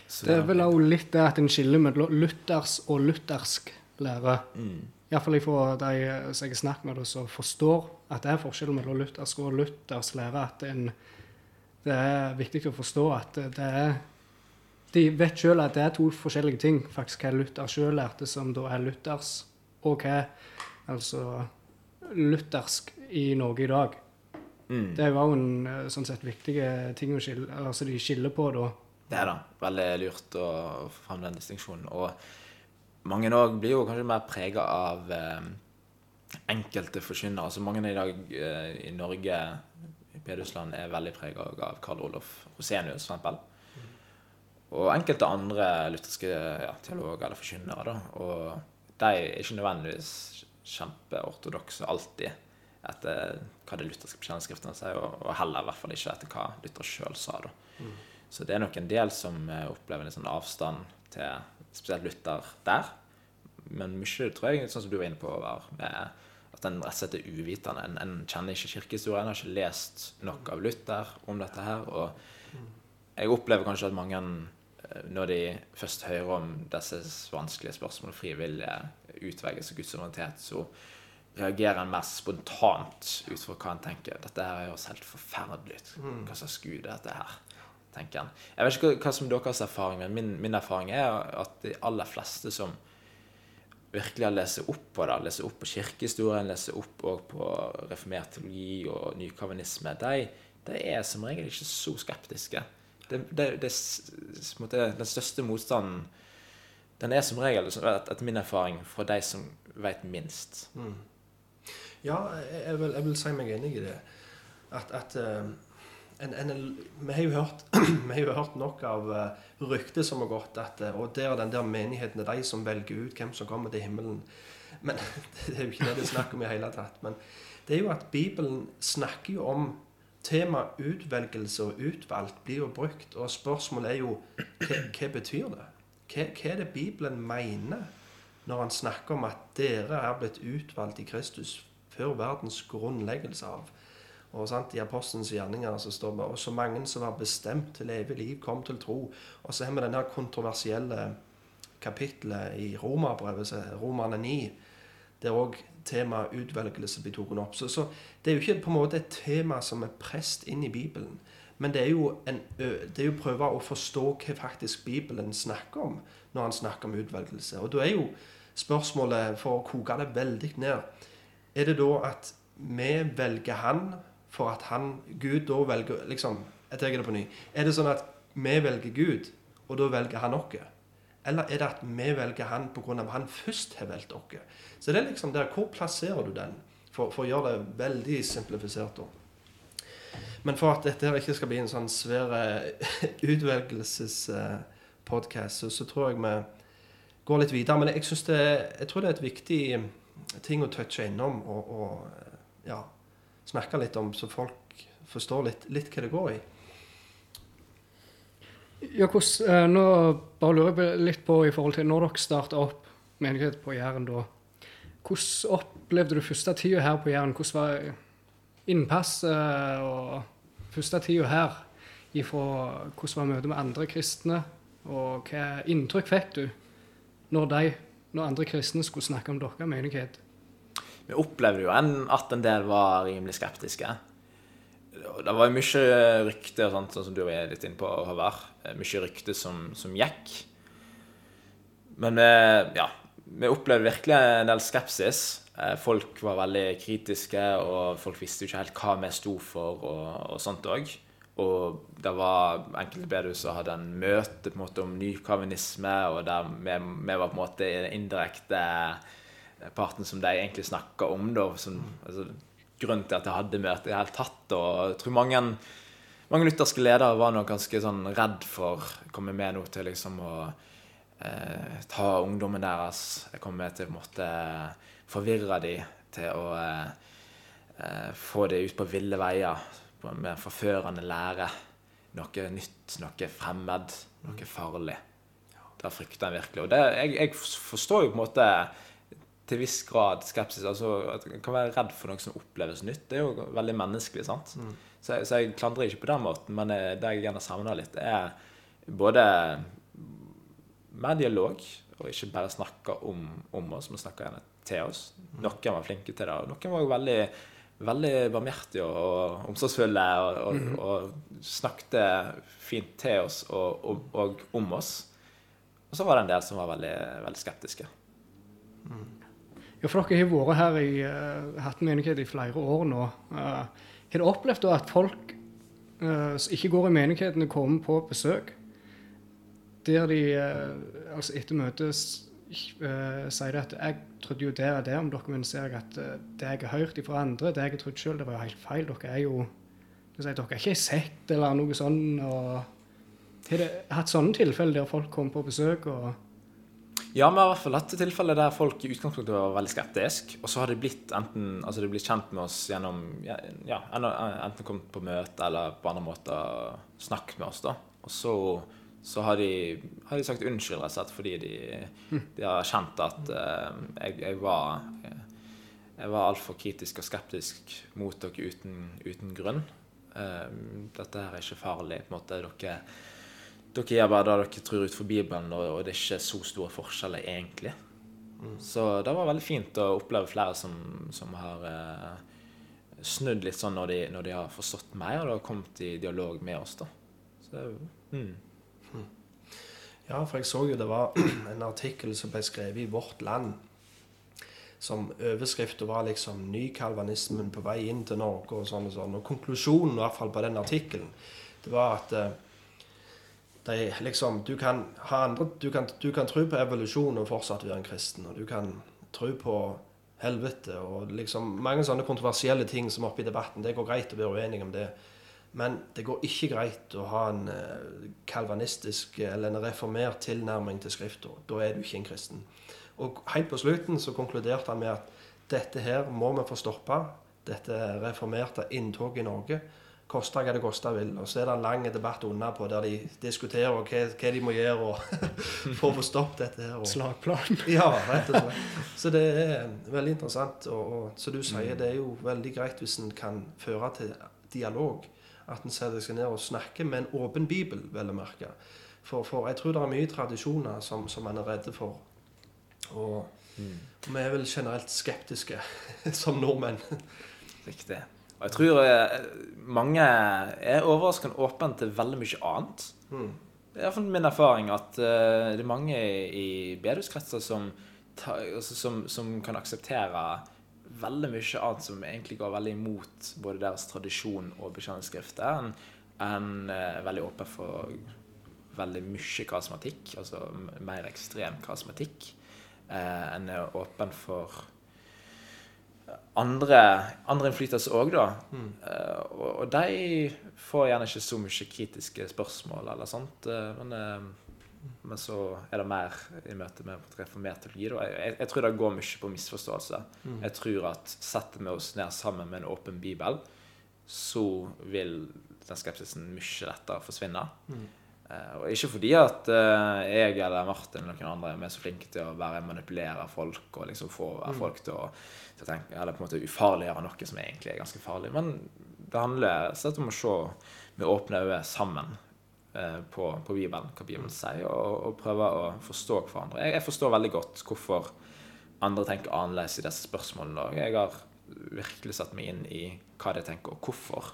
Så Det er vel òg litt det at en skiller mellom luthers og luthersk lære. mm, Iallfall fra de som jeg har snakket med, som forstår at det er forskjell mellom luthersk og luthersk lære. At en, det er viktig å forstå at det er De vet sjøl at det er to forskjellige ting. Faktisk hva Luther sjøl lærte, som da er luthers, og hva altså luthersk i Norge i dag. mm. Det er jo en eh, sånn sett viktig ting å skille, altså de skiller på da. Det er da veldig lurt å få fram den distinksjonen. Og mange òg blir jo kanskje mer prega av eh, enkelte forkynnere. Altså mange i dag eh, i Norge, i Pedusland, er veldig prega av Karl Olof Rosenius, eksempel. Og enkelte andre lutherske ja, teologer eller forkynnere. da, Og de er ikke nødvendigvis kjempeortodokse alltid etter hva det lutherske bekjennelsesskriftene sier, og, og heller i hvert fall ikke etter hva Luther sjøl sa. da. Så det er nok en del som eh, opplever en sånn avstand til spesielt Luther der. Men mye tror jeg, sånn som du var inne på, var med at en rett og slett er uvitende. En, en kjenner ikke kirkehistorie, en har ikke lest nok av Luther om dette her. Og jeg opplever kanskje at mange, eh, når de først hører om disse vanskelige spørsmålene, frivillige utvelgelse av Guds suverenitet, så reagerer en mer spontant ut fra hva en tenker. Dette her høres helt forferdelig ut. Hva slags gud er dette her? Tenker en. Jeg vet ikke hva, hva som deres erfaring men min, min erfaring er at de aller fleste som virkelig har lest opp på det, leser opp på kirkehistorien, leser opp på reformert teologi og nykavinisme, de, de er som regel ikke så skeptiske. Det, det, det, den største motstanden den er som regel, etter min erfaring, fra de som vet minst. Ja, jeg, vil, jeg vil si meg enig i det. At, at eh, en, en, vi, har hørt, [clears throat] vi har jo hørt nok av uh, rykter som har gått, at, eh, og der er den der menigheten er de som velger ut hvem som kommer til himmelen. Men [laughs] Det er jo ikke det det er snakk om i hele tatt. Men det er jo at Bibelen snakker jo om tema utvelgelse og utvalgt blir jo brukt. Og spørsmålet er jo hva, hva betyr det? Hva, hva er det Bibelen mener når han snakker om at dere er blitt utvalgt i Kristus før verdens grunnleggelse av? Og sant, I apostelens gjerninger så står det og så mange som var bestemt til evig liv, kom til tro. Og så har vi denne kontroversielle kapittelet i Romerbrevet, Romerne 9, der òg temaet utvelgelse blir tatt opp. Så, så det er jo ikke på en måte et tema som er prest inn i Bibelen. Men det er jo en, det er jo prøve å forstå hva faktisk Bibelen snakker om når han snakker om utvelgelse. Og da er jo spørsmålet, for å koke det veldig ned, er det da at vi velger han for at han, Gud da velger liksom, Jeg tar det på ny. Er det sånn at vi velger Gud, og da velger han oss? Eller er det at vi velger han pga. at han først har valgt oss? Så det er liksom der, Hvor plasserer du den? For, for å gjøre det veldig simplifisert. da. Men for at dette her ikke skal bli en sånn svær [laughs] utvelgelsespodkast, så, så tror jeg vi går litt videre. Men jeg, det, jeg tror det er et viktig ting å touche innom og, og ja, snakke litt om, så folk forstår litt, litt hva det går i. Ja, hvordan, eh, nå bare lurer jeg litt på i forhold til når dere starta opp menighet på Jæren da. Hvordan opplevde du første tida her på Jæren? Hvordan var innpasset og første tida her? Ifra, hvordan var møtet med andre kristne? Og hva inntrykk fikk du når, de, når andre kristne skulle snakke om deres menighet? Vi opplevde jo at en del var rimelig skeptiske. Det var mye rykte, sånn som du var litt inne på, Håvard. Eh, Mye rykte som, som gikk. Men vi, ja, vi opplevde virkelig en del skepsis. Eh, Folk var veldig kritiske, og folk visste jo ikke helt hva vi sto for, og, og sånt òg. Og det var enkelte bedehus som hadde en møte på en måte om nykavinisme, og der vi, vi var på en måte i eh, indirekte parten som de egentlig snakka om. da, som, altså, Grunnen til at jeg hadde møtet i det hele tatt. og jeg tror mange, mange lutherske ledere var nok ganske sånn redd for å komme med noe til liksom å eh, ta ungdommen deres. Jeg kom med til å måtte forvirre dem til å eh, eh, få dem ut på ville veier med forførende lære. Noe nytt, noe fremmed, noe farlig. Det frykter en virkelig. Og det, jeg, jeg, forstår jo på en måte til viss grad skepsis. altså at En kan være redd for noe som oppleves nytt. Det er jo veldig menneskelig. sant? Mm. Så, jeg, så, jeg klandrer ikke på den måten, men det jeg gjerne savner litt, er både mer dialog, og ikke bare snakke om, om oss, men snakke gjerne til oss. Mm. Noen var flinke til det, og noen var jo veldig veldig barmhjertige og omsorgsfulle og, og, mm. og, snakket fint til oss og, og, om oss. Og så var det en del som var veldig, veldig skeptiske. Mm. Ja, for dere har vært her i uh, Hatten menighet i flere år nå. Uh, har dere opplevd da at folk uh, som ikke går i menighetene, kommer på besøk? Der de altså etter møtet sier at 'jeg trodde jo det og det om dere', men ser at det jeg har hørt fra andre, det jeg har trodd sjøl, det var jo helt feil. Dere er jo Dere er ikke sett eller noe sånt. og Har dere hatt sånne tilfeller der folk kommer på besøk? og ja, vi har i hvert fall hatt tilfeller der folk i utgangspunktet var veldig skeptiske. Og så har de blitt enten altså de blitt kjent med oss gjennom ja, enten kommet på møte eller på andre måter snakket med oss. da. Og så, så har, de, har, de, sagt unnskyld, rett og slett, fordi de, de har kjent at uh, jeg, jeg, var jeg var altfor kritisk og skeptisk mot dere uten, uten grunn. Uh, dette her er ikke farlig. på en måte, dere dere gjør bare det dere tror ut for Bibelen, og, det er ikke så store forskjeller egentlig. Mm. Så det var veldig fint å oppleve flere som, som har eh, snudd litt sånn når de, når de, har forstått mer og har kommet i dialog med oss. da. Så, mm. mm. Ja, for jeg så jo det var [clears throat] en artikkel som ble skrevet i Vårt Land. Som overskriften var liksom 'Nykalvanismen på vei inn til Norge' og sånn og sånn. Og konklusjonen i hvert fall på den artikkelen, det var at eh, de, liksom, du kan, ha andre, du, kan, du kan tro på evolusjon og fortsatt være en kristen. Og du kan tro på helvete og liksom mange sånne kontroversielle ting som er oppe i debatten. Det går greit å være uenig om det. Men det går ikke greit å ha en uh, kalvanistisk eller en reformert tilnærming til Skrifta. Da er du ikke en kristen. Og helt på slutten så konkluderte han med at dette her må vi få stoppa. Dette reformerte inntoget i Norge koste hva det koste vil. Og så er det en lang debatt unna på der de diskuterer hva, hva de må gjøre [laughs] for å få stoppet dette. her. Slagplan. [laughs] ja, rett og slett. Så det er veldig interessant. Og, og som du sier, det er jo veldig greit hvis en kan føre til dialog. At en setter seg ned og snakker med en åpen bibel, vel å merke. For, for, jeg tror det er mye tradisjoner som, som man er redde for. Og mm. vi er vel generelt skeptiske [laughs] som nordmenn. Riktig. Og jeg tror eh, mange er overraskende åpne til veldig mye annet. Mm. Det er iallfall min erfaring at uh, det er mange i bedehuskretser som, altså, som, som, kan akseptere veldig mye annet som egentlig går veldig imot både deres tradisjon og bekjennelsesskrifter, enn en, eh, veldig åpen for veldig mye karismatikk, altså mer ekstrem karismatikk. Eh, en er åpen for andre, andre innflytelser òg, da. Mm. Uh, og, og, de får gjerne ikke så mye kritiske spørsmål eller sånt. Uh, men, uh, men, så er det mer i møte med reformert teologi. Jeg, jeg, tror det går mye på misforståelse. Mm. Jeg tror at setter vi oss ned sammen med en åpen bibel, så vil den skepsisen mye lettere forsvinne. Mm. Uh, og ikke fordi at uh, jeg eller Martin eller noen andre er så flinke til å bare manipulere folk og liksom få mm. folk til å, til å, tenke Eller på en måte ufarliggjøre noe som egentlig er ganske farlig. Men det handler slett om å se med åpne øyne sammen uh, på, på, Bibelen, hva Bibelen mm. sier, og, og, prøve å forstå hverandre. Jeg, jeg, forstår veldig godt hvorfor andre tenker annerledes i disse spørsmålene. Og jeg har virkelig satt meg inn i hva de tenker, og hvorfor.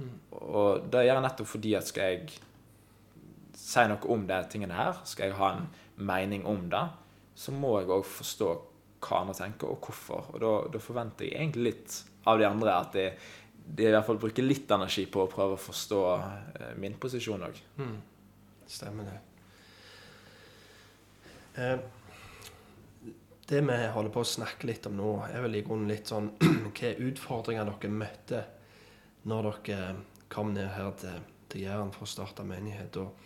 Mm. Og det gjør jeg nettopp fordi at skal jeg si noe om de tingene her, skal jeg ha en mening om det, så må jeg òg forstå hva andre tenker, og hvorfor. Og da, da, forventer jeg egentlig litt av de andre at de, de i hvert fall bruker litt energi på å prøve å forstå eh, min posisjon òg. Mm. Stemmer det. Eh, det vi holder på å snakke litt om nå, er vel i grunnen litt sånn [clears throat] Hvilke utfordringer dere møtte når dere kom ned her til, til Jæren for å starte menighet. Og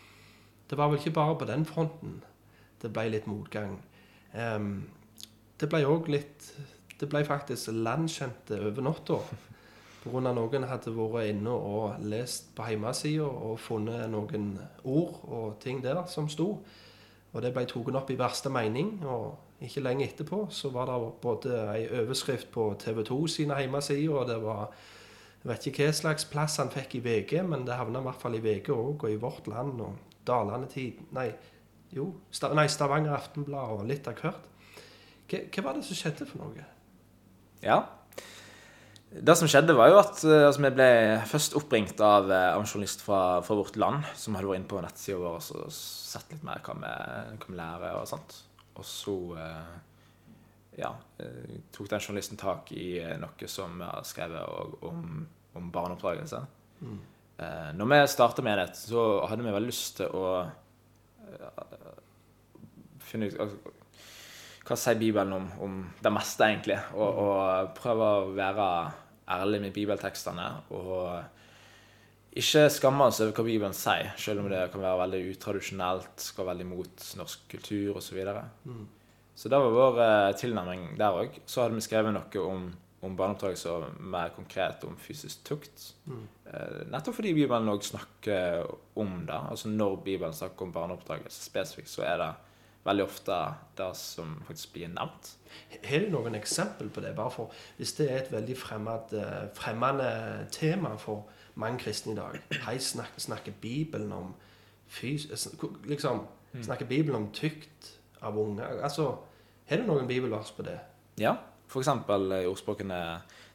det var vel ikke bare på den fronten det ble litt motgang. Um, det ble òg litt Det ble faktisk landkjente over natta. Pga. noen hadde vært inne og lest på hjemmesida og funnet noen ord og ting der som sto. Og det ble tatt opp i verste mening. Og ikke lenge etterpå så var det både ei overskrift på TV 2 sine hjemmesider, og det var Jeg vet ikke hva slags plass han fikk i VG, men det havna i hvert fall i VG òg, og i Vårt Land og Dalane Tid Nei, jo, Stav, nei, Stavanger Aftenblad og litt av hvert. Hva, hva var det som skjedde for noe? Ja. Det som skjedde, var jo at eh, altså, vi ble først oppringt av, eh, av en journalist fra, fra, Vårt Land, som hadde vært inne på nettsida vår og sett litt mer hva vi, hva vi lærer og sånt. Og så eh, ja, tok den journalisten tak i noe som vi har skrevet om, om barneoppdragelse. Mm. Når vi starta det, så hadde vi veldig lyst til å finne ut altså, hva sier Bibelen om, om, det meste, egentlig? Og, mm. og prøve å være ærlig med bibeltekstene. Og ikke skamme oss over hva Bibelen sier, selv om det kan være veldig utradisjonelt, skal veldig mot norsk kultur osv. Så, videre. mm. så det var vår uh, tilnærming der òg. Så hadde vi skrevet noe om, om barneoppdragelse og mer konkret om fysisk tukt. Mm. Uh, nettopp fordi Bibelen òg snakker om det. Altså når Bibelen snakker om barneoppdragelse spesifikt, så er det veldig ofte det som faktisk blir nevnt. Har du noen eksempel på det? bare for Hvis det er et veldig fremmed, eh, fremmende tema for mange kristne i dag Hei, snakker, snakker Bibelen om fys... Liksom, mm. Snakker Bibelen om tykt av unge? Altså, Har du noen bibelvers på det? Ja. For eksempel i ordspråkene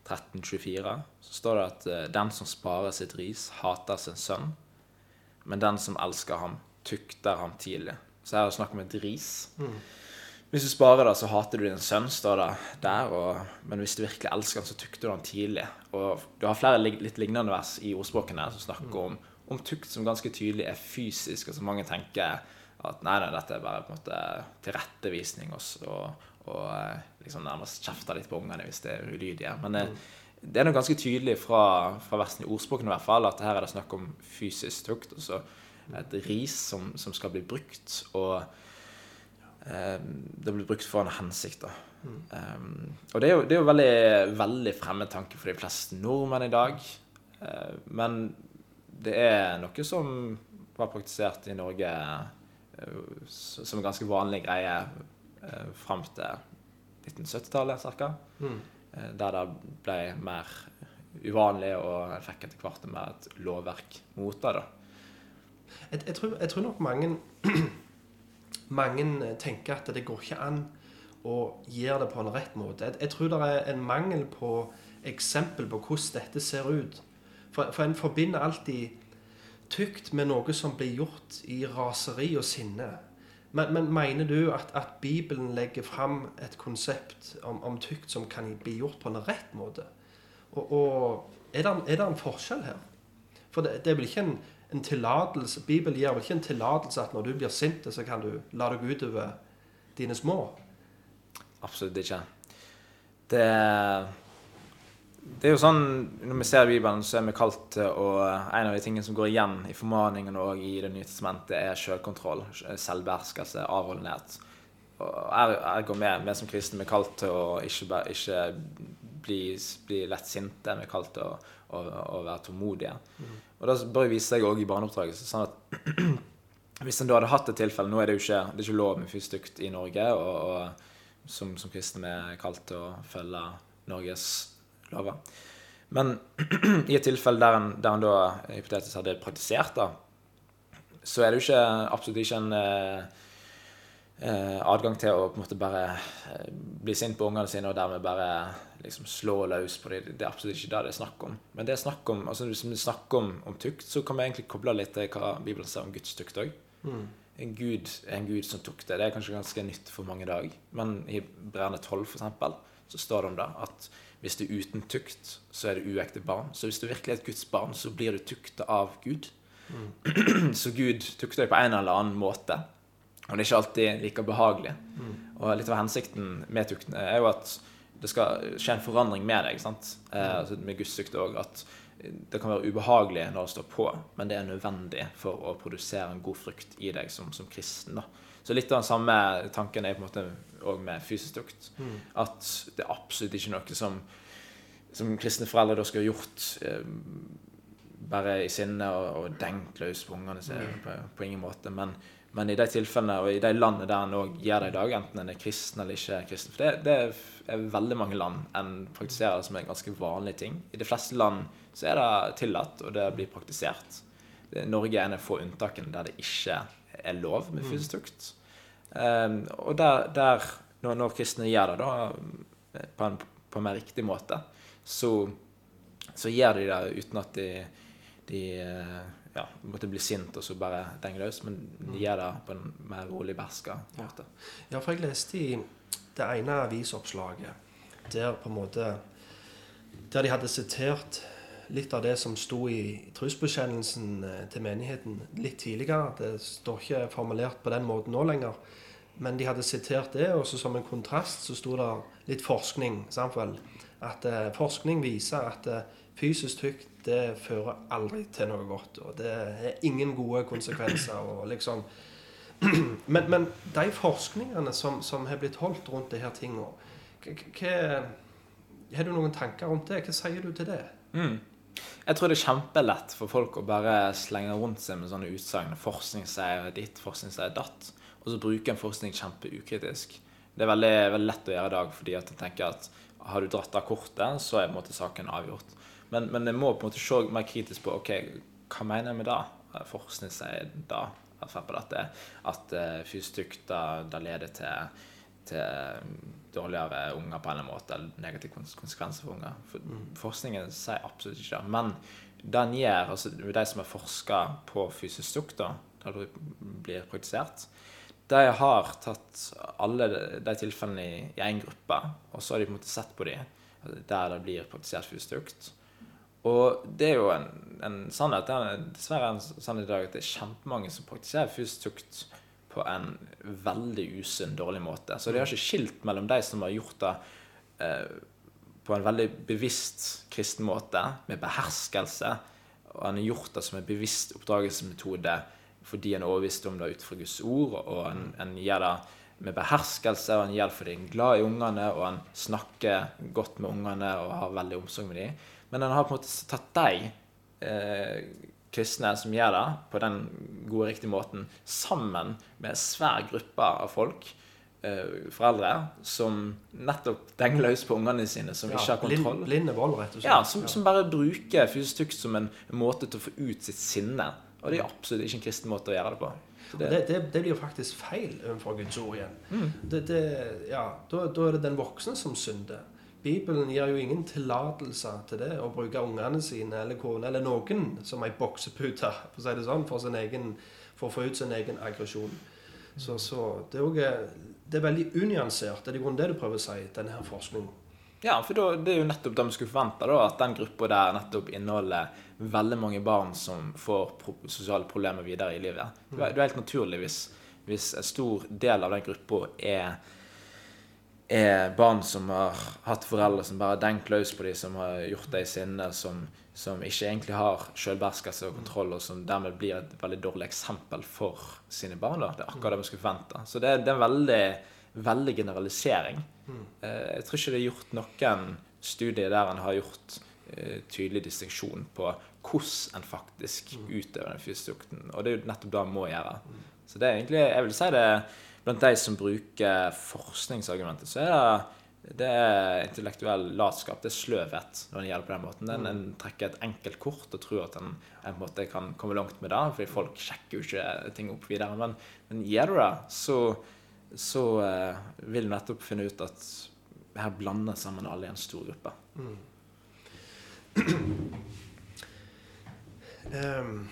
1324 så står det at eh, den som sparer sitt ris, hater sin sønn. Men den som elsker ham, tukter ham tidlig. Så her er det snakk om et ris. Mm. Hvis du sparer det, så hater du din sønn, står det der. Og, men hvis du virkelig elsker han, så tukter du han tidlig. Og du har flere litt lignende vers i ordspråkene som snakker mm. om, om, tukt som ganske tydelig er fysisk. Altså mange tenker at nei, nei, dette er bare på en måte tilrettevisning også, og, og eh, liksom nærmest kjefte litt på ungene hvis det er ulydige. Men mm. det er noe ganske tydelig fra, fra versen i ordspråkene i hvert fall, at her er det snakk om fysisk tukt. Altså et ris som, som skal bli brukt. Og eh, det blir brukt for en hensikt. da. Mm. Um, og det er jo, det er jo veldig, veldig fremmed tanke for de fleste nordmenn i dag. Uh, men det er noe som var praktisert i Norge uh, som en ganske vanlig greie uh, fram til 1970-tallet ca. Mm. Uh, der det ble mer uvanlig, og en fikk etter hvert mer et lovverk mot det. Jeg, jeg, tror, jeg tror, nok mange, [clears throat] mange tenker at det går ikke an å gjøre det på en rett måte. Jeg, jeg tror det er en mangel på eksempel på hvordan dette ser ut. For, for en forbinder alltid tykt med noe som blir gjort i raseri og sinne. Men, men mener du at, at, Bibelen legger fram et konsept om, om, tykt som kan bli gjort på en rett måte? Og, og er, det, en forskjell her? For det, det er vel ikke en en tillatelse Bibelen gir vel ikke en tillatelse at når du blir sint, så kan du la deg utover dine små? Absolutt ikke. Det, det er jo sånn Når vi ser Bibelen, så er vi kalt til å En av de tingene som går igjen i formaningen og i Det nye testamentet, er selvkontroll, selvbeherskelse, avholdenhet. Og går med. Vi som kristne er kalt til å ikke, ikke bli, bli lett sinte. Vi er kalt til å, å, å være tålmodige. Mm. Og det bør vise seg òg i barneoppdragelse. sånn at [clears throat] Hvis en da hadde hatt et tilfelle Nå er det jo ikke, det er ikke lov med fysisk i Norge, og, og som, som kristne er kalt til å følge Norges lover. Men [clears throat] i et tilfelle der en, der en da hypotetisk hadde praktisert da, så er det jo ikke, absolutt ikke en eh, eh, adgang til å på en måte bare eh, bli sint på ungene sine og dermed bare liksom slå løs på dem. Det er absolutt ikke det det er snakk om. Men det er snakk om, altså hvis vi snakker om, om tukt, så kan vi egentlig koble litt til hva Bibelen sier om Guds tukt òg. Mm. En gud en gud som tukter. Det er kanskje ganske nytt for mange i dag. Men i Brenne 12, for eksempel, så står det om det at Hvis det er uten tukt, så er det uekte barn. Så hvis du virkelig er et Guds barn, så blir du tukta av Gud. [clears throat] Så Gud tukter deg på en eller annen måte. Og det er ikke alltid like behagelig. Og litt av hensikten med tukten er jo at det skal skje en forandring med deg. sant? Eh, altså med Guds tukt òg. At det kan være ubehagelig når det står på, men det er nødvendig for å produsere en god frukt i deg som, som kristen. da. Så litt av den samme tanken er på en måte òg med fysisk tukt. At det er absolutt ikke noe som, som kristne foreldre da skal ha gjort eh, bare i sinne og, og denkt løs på ungene sine. På, på ingen måte. Men, men i de tilfellene og i de landene der en òg gjør det i dag, enten en er kristen eller ikke er kristen For det, det er veldig mange land en praktiserer det som en ganske vanlig ting. I de fleste land så er det tillatt, og det blir praktisert. Norge er en av få unntakene der det ikke er lov med fysisk tukt. Um, og der, der når, når kristne gjør det da, på en, på en mer riktig måte, så, så gjør de det uten at de, de ja, måtte bli sint og så bare denge løs, men de gjør det på en mer rolig, berska måte. Ja, for jeg leste i det ene avisoppslaget der på en måte Der de hadde sitert litt av det som sto i trosbekjennelsen eh, til menigheten litt tidligere. Det står ikke formulert på den måten nå lenger. Men de hadde sitert det, og så som en kontrast så sto det litt forskning. Samtidig. At eh, forskning viser at eh, fysisk tykt det fører aldri til noe godt. Og det er ingen gode konsekvenser. og liksom [clears throat] men, men de forskningene som, som har blitt holdt rundt disse tingene, har du noen tanker rundt det? Hva sier du til det? Mm. Jeg tror det er kjempelett for folk å bare slenge rundt seg med sånne utsagn. Forskning sier ditt, forskning sier datt. Og så bruker en forskning kjempeukritisk. Det er veldig, veldig lett å gjøre i dag, fordi at jeg tenker at har du dratt av kortet, så er på en måte saken avgjort. Men, men jeg må på en måte se mer kritisk på ok, hva mener jeg med det? Forskning sier da, på dette, at uh, fysisk da leder til, til dårligere unger på en eller annen måte, eller negative konsekvenser for unger. For Forskningen sier absolutt ikke det. Men den gjør, altså de som har forska på fysisk tukt, da, der det blir praktisert, de har tatt alle de, tilfellene i, én en gruppe, og så har de på en måte sett på de der det blir praktisert fysisk tukt. Og det er jo en, en sannhet, det er dessverre en sannhet i dag at det er kjempemange som praktiserer fysisk tukt på en veldig usunn, dårlig måte. Så de har ikke skilt mellom de som har gjort det eh, på en veldig bevisst kristen måte, med beherskelse, og han har gjort det som en bevisst oppdragelsesmetode fordi han er overbevist om det ut fra Guds ord, og han, han gjør det med beherskelse, og han gjør det fordi han er glad i ungene, og han snakker godt med ungene og har veldig omsorg med dem. Men han har på en måte tatt dem eh, kristne som gjør det på den gode, riktige måten, sammen med en svær gruppe av folk, eh, foreldre, som nettopp denger løs på ungene sine, som ikke har blind, kontroll. blinde vold, rett og slett. Ja, som, som bare bruker fysisk tukt som en måte til å få ut sitt sinne. Og det er absolutt ikke en kristen måte å gjøre det på. Det. Det, det, det blir jo faktisk feil overfor Guds ord igjen. Det, det, ja, da, da er det den voksne som synder. Bibelen gir jo ingen tillatelse til det, å bruke ungene sine eller kone eller noen som ei boksepute for å si det sånn, for, egen, for å få ut sin egen aggresjon. Så, så det, er også, det er veldig unyansert. Det er i grunnen det du prøver å si, denne her forskningen. Ja, for da, det er jo nettopp det vi skulle forvente, da, at den gruppa der nettopp inneholder veldig mange barn som får pro sosiale problemer videre i livet. Det er, det er helt naturlig hvis, hvis en stor del av den gruppa er, er barn som har hatt foreldre som bare har denkt løs på dem, som har gjort det i sinne, som, som ikke egentlig har selvbeherskelse og kontroll, og som dermed blir et veldig dårlig eksempel for sine barn. Da. Det er akkurat det vi skulle forvente. Så det, det er en veldig, veldig generalisering. Eh, Jeg tror ikke det er gjort noen studier der en har gjort eh, tydelig distinksjon på hvordan en faktisk utøver den fysiske. Og det er jo nettopp det en må gjøre. Så det er egentlig, jeg vil si det blant de som bruker forskningsargumentet, så er det, det er intellektuell latskap. Det er sløvhet når en gjør det på den måten. En, en trekker et enkelt kort og tror at en, en måte kan komme langt med det, fordi folk sjekker jo ikke ting opp videre. Men, men gjør du det, så, så uh, vil du nettopp finne ut at her blander sammen alle i en stor gruppe. [clears throat] Ehm,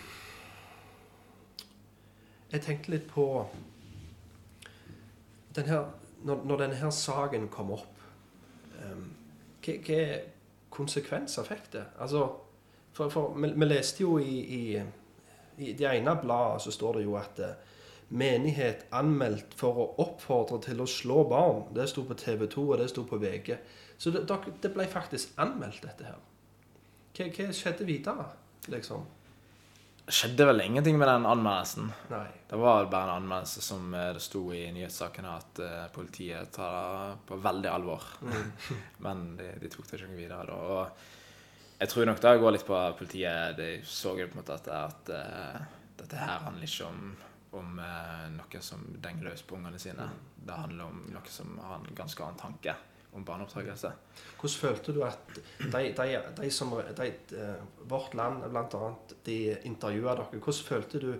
jeg tenkte litt på den her, når, når denne her saken kom opp um, hva, hva konsekvenser fikk det? Altså, for, for vi, vi leste jo i, i, i det ene bladet så står det jo at eh, menighet anmeldt for å oppfordre til å slå barn. Det sto på TV 2, og det sto på VG. Så det, det ble faktisk anmeldt, dette her. Hva, hva skjedde videre, liksom? Skjedde vel ingenting med den anmeldelsen. Nei. Det var bare en anmeldelse som eh, det sto i nyhetssakene at eh, politiet tar det på veldig alvor. [laughs] Men de, de tok det ikke noe videre da. Og jeg tror nok det går litt på politiet. De så jo på en måte at, at eh, dette her handler ikke om, om noe som denger løs på ungene sine. Det handler om noe som har en ganske annen tanke om barneoppdragelse. Hvordan følte du at de, de, de som de, eh, Vårt Land annet, de intervjua dere. Hvordan følte du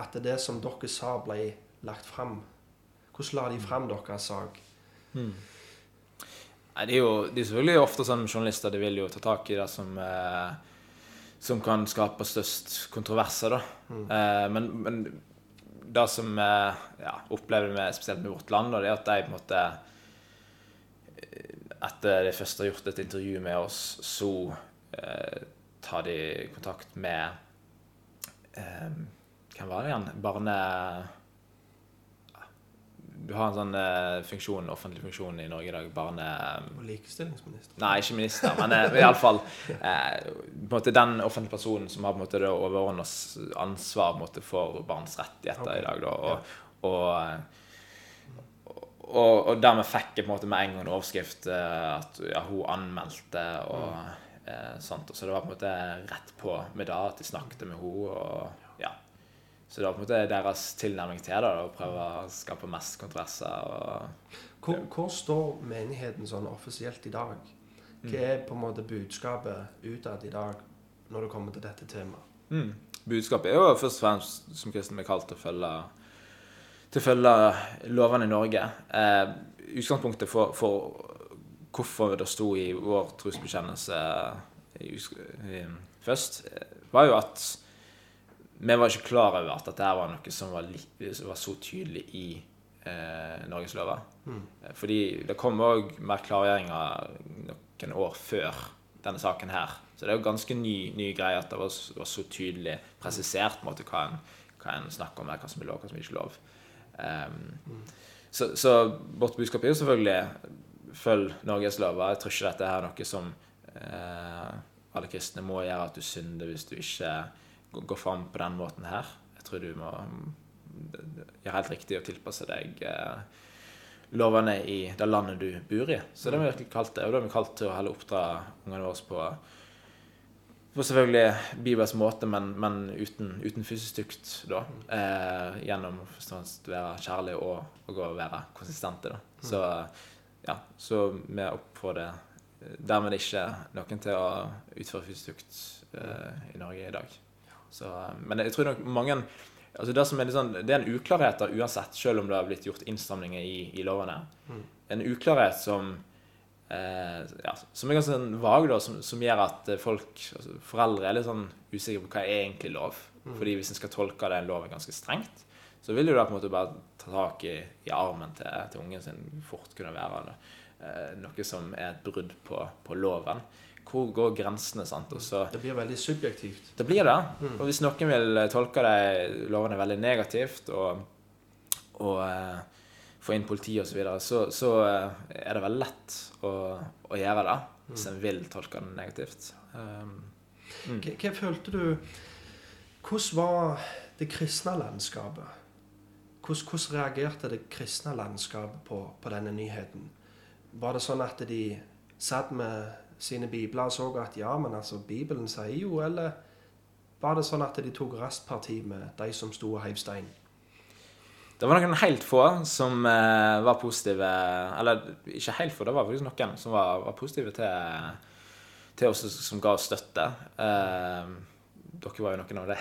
at det som dere sa, ble lagt fram? Hvordan la de fram deres sak? Nei, det er jo det er selvfølgelig ofte sånn journalister de vil jo ta tak i det som eh, som kan skape størst kontroverser, da. Eh, men, men det som eh, ja, opplever vi spesielt med Vårt Land, da, det er at de på en måte Etter de først har gjort et intervju med oss, så eh, tar de kontakt med eh, Hvem var det igjen? Barne... Du har en sånn eh, funksjon, offentlig funksjon i Norge i dag. Barne... Og likestillingsminister. Nei, ikke minister, men eh, iallfall eh, måte den offentlige personen som har på en måte det overordnede ansvar måte, for barns rettigheter okay. i dag. Da, og, og, eh, og, og dermed fikk jeg på en måte med en gang en overskrift eh, at ja, hun anmeldte og eh, sånt. Og så det var på en måte rett på med det at de snakket med henne. og ja. Så det var på en måte deres tilnærming til det, å prøve å skape mest kontroverser. og Hvor, hvor står menigheten sånn offisielt i dag? Hva er på en måte budskapet utad i dag når det kommer til dette temaet? Mm. Budskapet er jo først og fremst, som Kristin ble kalt, å følge, til å følge lovene i Norge. Eh, utgangspunktet for, for hvorfor det sto i vår trosbekjennelse us- i, først, eh, var jo at vi var ikke klar over at dette var noe som var, var så tydelig i eh, Norges lover. Mm. Fordi det kom òg mer klargjøringer noen år før denne saken her. Så det er jo ganske ny, ny greie at det var, var så tydelig presisert måte, hva en, hva en snakker om, hva som er lov, hva som ikke er lov. Ehm, så, så vårt budskap er jo selvfølgelig følg Norges lover. Jeg tror ikke dette er noe som eh, alle kristne må gjøre, at du synder hvis du ikke går, går fram på den måten her. Jeg tror du må gjøre helt riktig å tilpasse deg eh, lovene i det landet du bor i. Så det har vi virkelig kalt det. Og det har vi kalt til å heller oppdra ungene våre på på selvfølgelig Bibels måte, men, men uten, uten fysisk tukt, da. Eh, gjennom å være kjærlig og, og å være konsistente, da. Så ja, så vi oppfordrer dermed ikke noen til å utføre fysisk tukt eh, i Norge i dag. Så, eh, men jeg tror nok mange altså det, som er sånn, det er en uklarhet da, uansett, selv om det har blitt gjort innstramninger i, i lovene. En uklarhet som ja, som er ganske sånn vag, da, som, som gjør at eh, folk, altså foreldre, er litt sånn usikre på hva er egentlig lov. Fordi hvis en skal tolke den loven ganske strengt, så vil du da på en måte bare ta tak i, i armen til, til ungen sin fort kunne være eh, noe som er et brudd på, på loven. Hvor går grensene? sant? Så Det blir veldig subjektivt. det blir det. Og hvis noen vil tolke de lovene veldig negativt og, og eh, få inn politi osv., så, videre, så så eh, er det veldig lett å, å gjøre det hvis en vil tolke den negativt. Um, Hva, hva følte du Hvordan var det kristne landskapet? Hvordan, hvordan reagerte det kristne landskapet på, på denne nyheten? Var det sånn at de satt med sine bibler og så at ja, men altså, Bibelen sier jo, eller var det sånn at de tok rastparti med de som sto og heiv stein? Det var noen helt få som eh, var positive Eller ikke helt få, det var faktisk noen som var, var positive til, til oss som ga oss støtte. Eh, dere var jo noen av det.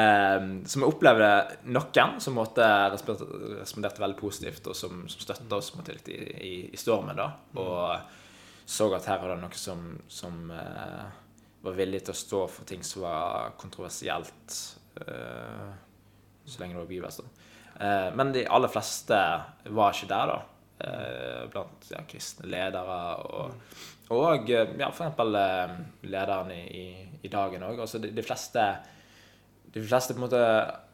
eh, så vi opplevde noen som måtte responderte, veldig positivt, og som, som støtta oss måtte, i, i, i stormen. da, Og så at her var det noe som, som eh, var villig til å stå for ting som var kontroversielt. Eh, så lenge det var bivers. da. Eh, men de aller fleste var ikke der, da. eh, blant ja, kristne ledere og, og eh, ja, eh, lederen i, i, dagen òg. Altså de, de, fleste de fleste på en måte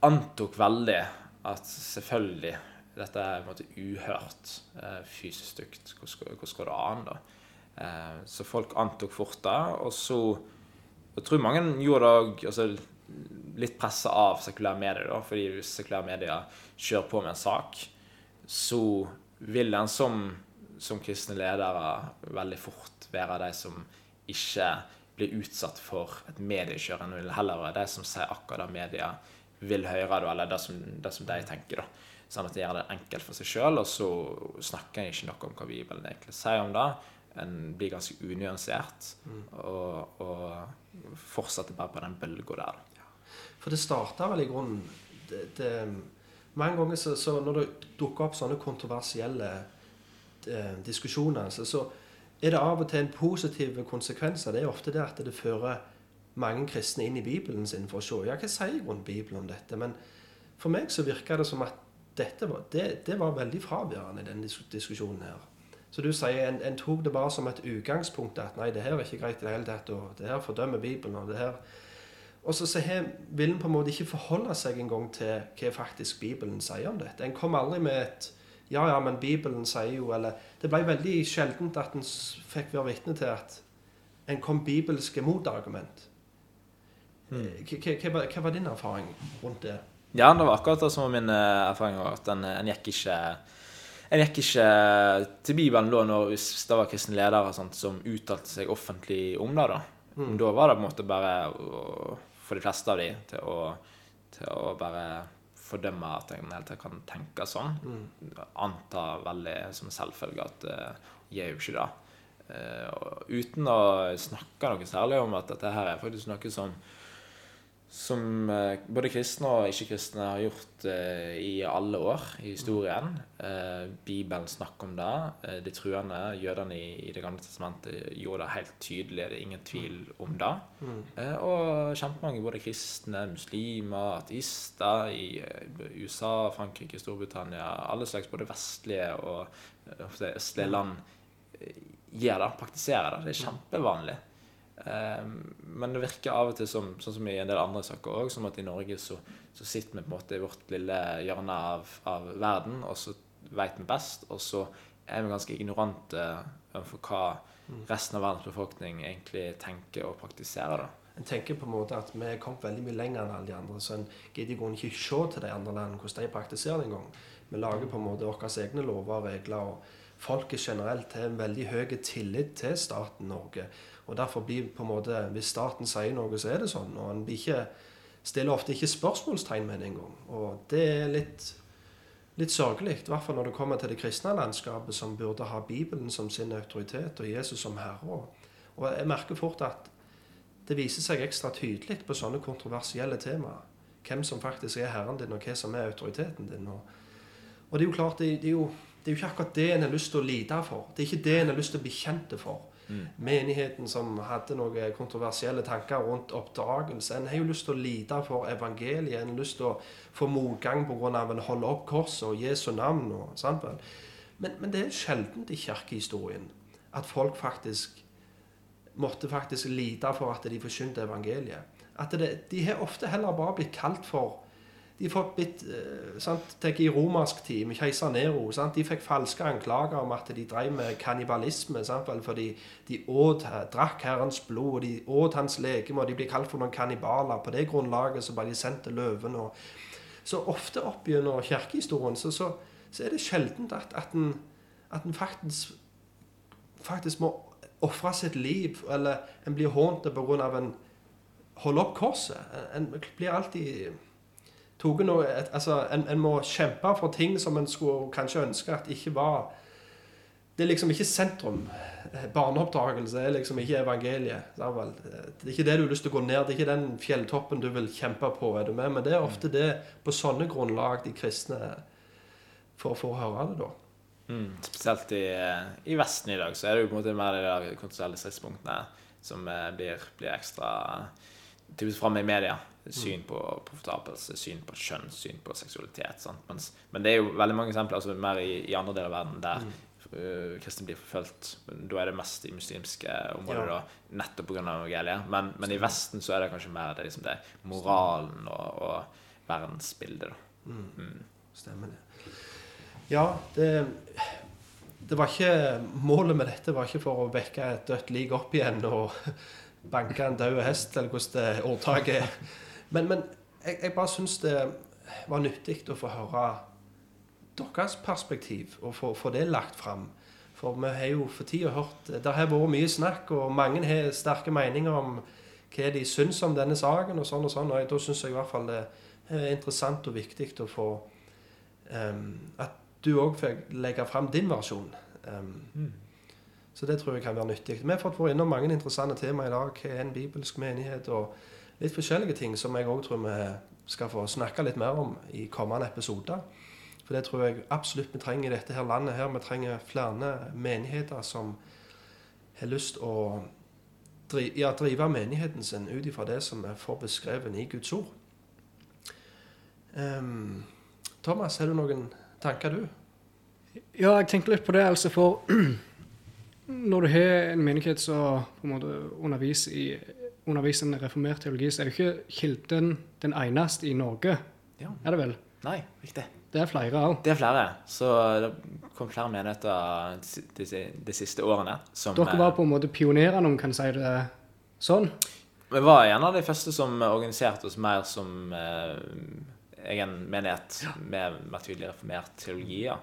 antok veldig at selvfølgelig dette er på en måte uhørt fysisk stygt. Hvordan, går det an, da? Så folk antok fort det. Og så jeg tror mange gjorde det òg altså, litt pressa av sekulære medier. da, fordi hvis sekulære medier kjører på med en sak, så vil den som, som kristne ledere veldig fort være de som ikke blir utsatt for et mediekjør, En vil heller være de som sier akkurat det media vil høre, eller det som, det som de tenker. da. Sånn at de gjør det enkelt for seg sjøl, og så snakker en ikke noe om hva Bibelen egentlig sier om det. En blir ganske unyansert mm. og, og, fortsetter bare på den bølga der. Ja. For det starta vel i grunnen det, det, Mange ganger så, så, når det dukker opp sånne kontroversielle eh, diskusjoner, så, så, er det av og til en positiv konsekvens det. er ofte det at det fører mange kristne inn i Bibelen sin for å se ja, hva sier rundt Bibelen om dette. Men for meg så virker det som at dette var, det, det var veldig fraværende i denne diskusjonen her. Så du sier en, en, tok det bare som et utgangspunkt at nei, det her er ikke greit i det hele tatt, og det her fordømmer Bibelen, og det her Og så, så her vil en på en måte ikke forholde seg engang til hva faktisk Bibelen sier om dette. En kom aldri med et ja, ja, men Bibelen sier jo Eller det ble veldig sjeldent at en fikk være vitne til at en kom bibelske motargument. Hmm. Hva, hva var din erfaring rundt det? Ja, det var akkurat det som var min eh, erfaring. At en, en, gikk ikke en gikk ikke til Bibelen da når, det var kristne ledere sånt, som uttalte seg offentlig om det. Da mm. Da var det på en måte bare for de fleste av de til å, til å bare fordømme at en helt kan tenke sånn. Mm. Anta veldig som selvfølge at uh, jeg gjør jo ikke det. Uh, uten å snakke noe særlig om at dette her er faktisk noe som som eh, både kristne og ikke-kristne har gjort eh, i alle år i historien. Eh, Bibelen snakker om det. Eh, de truende, jødene i, i, Det gamle testamentet, gjorde det helt tydelig. Det er ingen tvil om det. Mm. Eh, og kjempemange både kristne, muslimer, ateister i eh, USA, Frankrike, Storbritannia, alle slags både vestlige og østlige land gjør det, praktiserer det. Det er kjempevanlig. Ehm, men det virker av og til som, sånn som i en del andre saker òg, som at i Norge så, så, sitter vi på en måte i vårt lille hjørne av, av verden, og så veit vi best, og så er vi ganske ignorante overfor hva mm. resten av verdens befolkning egentlig tenker og praktiserer. da. En tenker på en måte at vi er kommet veldig mye lenger enn alle de andre, så en gidder i grunnen ikke se til de andre landene hvordan de praktiserer det engang. Vi lager på en måte våre egne lover og regler. og Folket generelt har en veldig høy tillit til staten Norge. Og derfor blir på en måte, Hvis staten sier noe, så er det sånn. Og en ikke, stiller ofte ikke spørsmålstegn med det engang. Og det er litt, litt sørgelig. I hvert fall når det kommer til det kristne landskapet, som burde ha Bibelen som sin autoritet og Jesus som herre. Og jeg merker fort at det viser seg ekstra tydelig på sånne kontroversielle temaer. Hvem som faktisk er herren din, og hva som er autoriteten din. Og, og det er jo klart, det, det, er jo, det er jo ikke akkurat det en har lyst til å lide for. Det er ikke det en har lyst til å bli kjent for. Mm. Menigheten som hadde noen kontroversielle tanker rundt oppdragelse. En har jo lyst til å lide for evangeliet. En har lyst til å få motgang pga. en holder opp korset og Jesu navn. Og, sant vel? Men, men, det er sjeldent i kirkehistorien at folk faktisk måtte faktisk lide for at de forkynte evangeliet. At det, de har ofte heller bare blitt kalt for de fikk blitt eh, sant, I romersk tid, med keiser Nero, sant, de fikk falske anklager om at de drev med kannibalisme. fordi de åt, drakk Herrens blod, og de åt hans legeme, og de ble kalt for noen kannibaler. På det grunnlaget så ble de sendt til løven. Så ofte opp gjennom kirkehistorien så, så, så, er det sjeldent at, at, en, at en faktisk, faktisk må ofre sitt liv, eller en blir hånt pga. en holder opp korset. En blir alltid noe, altså, en, en, må kjempe for ting som en skulle kanskje ønske at ikke var Det er liksom ikke sentrum. Barneoppdragelse er liksom ikke evangeliet. Det er ikke det du har lyst til å gå ned. Det er ikke den fjelltoppen du vil kjempe på. er du med? Men det er ofte det på sånne grunnlag de kristne får, får høre det, da. Mm, spesielt i, i, Vesten i dag så er det jo på en måte mer de kontroversielle stridspunktene som eh, blir, blir ekstra typisk fram i media. Syn på profitabelse, syn på kjønn, syn på seksualitet. Sant? Mens, men det er jo veldig mange eksempler altså mer i, i andre deler av verden der uh, kristne blir forfulgt. Da er det mest i muslimske områder, Ja. da, nettopp pga. evangeliet. Men, men i Vesten så er det kanskje mer det, liksom det moralen og, og verdensbildet. Da. Mm. Stemmer det. Ja, det Det var ikke Målet med dette var ikke for å vekke et dødt lik opp igjen og banke en død hest, eller hvordan det ordtaket er. Men, men jeg, jeg bare syns det var nyttig å få høre deres perspektiv, og få, få det lagt fram. For vi har jo for tida hørt Det har vært mye snakk, og mange har sterke meninger om hva de syns om denne saken, og sånn og sånn. Og da syns jeg i hvert fall det er interessant og viktig å få um, At du òg fikk legge fram din versjon. Em, Så det tror jeg kan være nyttig. Vi har fått vært innom mange interessante temaer i dag. Hva er en bibelsk menighet? Og litt forskjellige ting som jeg òg tror vi skal få snakke litt mer om i kommende episoder. For det tror jeg absolutt vi trenger i dette her landet. her. Vi trenger flere menigheter som har lyst å drive, ja, drive menigheten sin ut ifra det som er får beskrevet i Guds ord. Um, Thomas, har du noen tanker, du? Ja, jeg tenkte litt på det, altså, for [clears throat] når du har en menighet som på en måte underviser i underviser en reformert teologi, så er jo ikke Kilden den eneste i Norge, Ja. er det vel? Nei, riktig. Det er flere òg. Det er flere. Så det kom flere menigheter de, de, siste årene. Som, Dere var på en måte pionerene, om kan si det sånn. Vi var en av de første som organiserte oss mer som eh, egen menighet med, mer tydelig reformert teologi. Ja.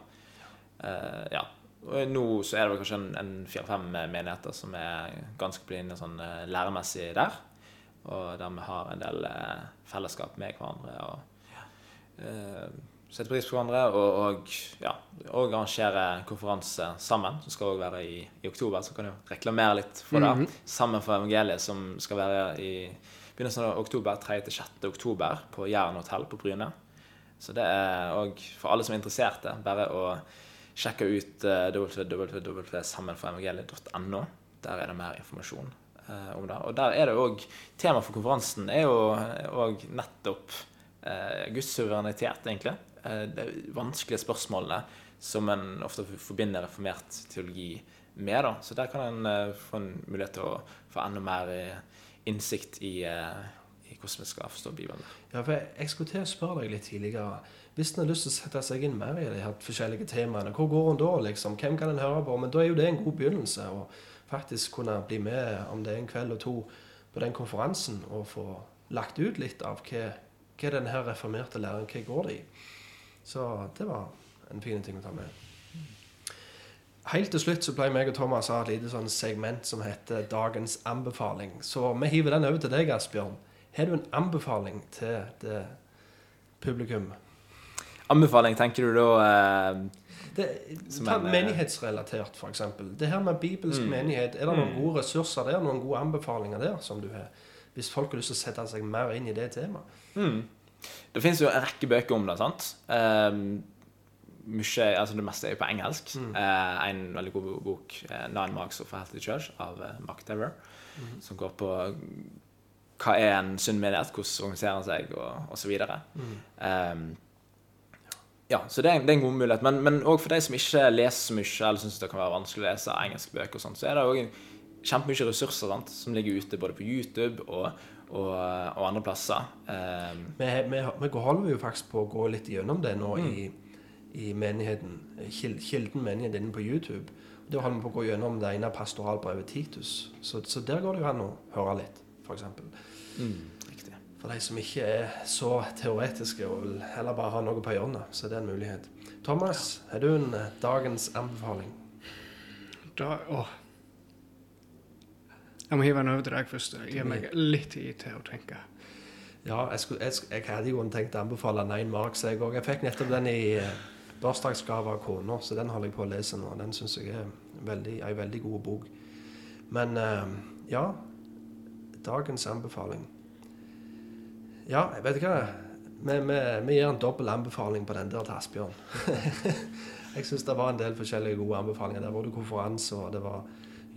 Eh, ja. Og nå så er det vel kanskje en, en fire-fem menigheter som er ganske på linje sånn eh, læremessig der. Og der vi har en del eh, fellesskap med hverandre. og eh, setter pris på hverandre. Og, og, ja, og arrangere konferanse sammen, som skal også være i, i oktober. Så kan du reklamere litt for det. Mhm. Sammen for evangeliet, som skal være i begynnelsen av oktober, 3.-6. oktober, på Jæren hotell på Bryne. Så det er òg for alle som er interesserte, bare å sjekke ut uh, www.sammenforevangeliet.no. Der er det mer informasjon eh, om det. Og der er det òg Tema for konferansen er jo òg nettopp eh, Guds suverenitet, egentlig. Eh, de vanskelige spørsmålene som en ofte forbinder reformert teologi med. da. Så der kan en eh, få en mulighet til å få enda mer eh, innsikt i, eh, i hvordan vi skal forstå Bibelen. Ja, for jeg skulle til å spørre deg litt tidligere. Hvis en har lyst til å sette seg inn mer i de her forskjellige temaene, hvor går en da? liksom? Hvem kan en høre på? Men da er jo det en god begynnelse. Å faktisk kunne bli med, om det er en kveld og to, på den konferansen og få lagt ut litt av hva, hva her reformerte læreren hva går det i. Så det var en fin ting å ta med. Helt til slutt så pleier meg og Thomas å ha et lite sånn segment som heter Dagens anbefaling. Så vi hiver den over til deg, Asbjørn. Har du en anbefaling til det publikum? Anbefaling, tenker du da eh, Det, Som ta en, eh, menighetsrelatert, f.eks. Det her med bibelsk Mm. menighet, er det noen Mm. gode ressurser der? Noen gode anbefalinger der som du har? Hvis folk har lyst til å sette seg mer inn i det temaet? mm. Det finnes jo en rekke bøker om det. sant? Um, mye, altså Det meste er jo på engelsk. Mm. Uh, en veldig god bok, uh, 'Nine Marks of a Healthy Church', av uh, Mark Dever, Mm. som går på hva er en sunn menighet, hvordan organiserer den seg, og osv. Mm. Um, ja, så det er, en- det er en god mulighet. Men òg for de som ikke leser så mye, eller syns det kan være vanskelig å lese engelske bøker, og sånt, så er det òg kjempemye ressurser sant, som ligger ute både på YouTube og, og, og andre plasser. Um, Vi, vi, vi holder jo faktisk på å gå litt gjennom det nå Mm. i, i menigheten. Kilden menighet inne på YouTube. Da holder vi på å gå gjennom det ene pastoralbrevet Titus. Så, så der går det jo an å høre litt, f.eks. mm. For de som ikke er så teoretiske og vil heller bare ha noe på hjørnet, så det er en mulighet. Thomas, har du en eh, dagens anbefaling? Da, åh. Jeg må hive den over til deg først. Gi meg litt tid til å tenke. Ja, jeg, skulle, jeg, jeg hadde jo tenkt å anbefale Nine Marks, jeg òg. Jeg fikk nettopp den i eh, bursdagsgave av kona, så den holder jeg på å lese nå. Den syns jeg er veldig, en veldig god bok. Men eh, ja Dagens anbefaling. Ja, jeg vet ikke hva. Vi, vi, vi gir en dobbel anbefaling på den der til Asbjørn. [laughs] jeg syns det var en del forskjellige gode anbefalinger. Der var det konferanse, og det var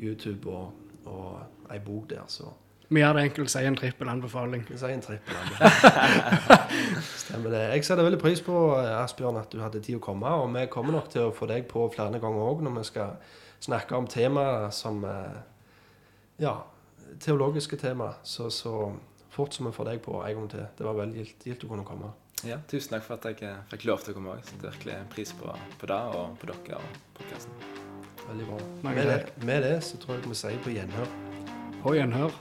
YouTube og, og ei bok der, så Vi gjør det enkelt, sier en trippel anbefaling. Vi sier en trippel. anbefaling. [laughs] Stemmer det. Jeg setter veldig pris på eh, Asbjørn, at du hadde tid å komme. Og vi kommer nok til å få deg på flere ganger òg når vi skal snakke om temaer som eh, Ja, teologiske tema. Så, så fort som vi får deg på en gang til. Det var veldig gildt, å kunne komme. Ja, tusen takk for at jeg eh, fikk lov til å komme òg. Setter virkelig pris på, på det og på dere og podkasten. Veldig bra. Med det, med det så tror jeg vi sier på gjenhør. På gjenhør.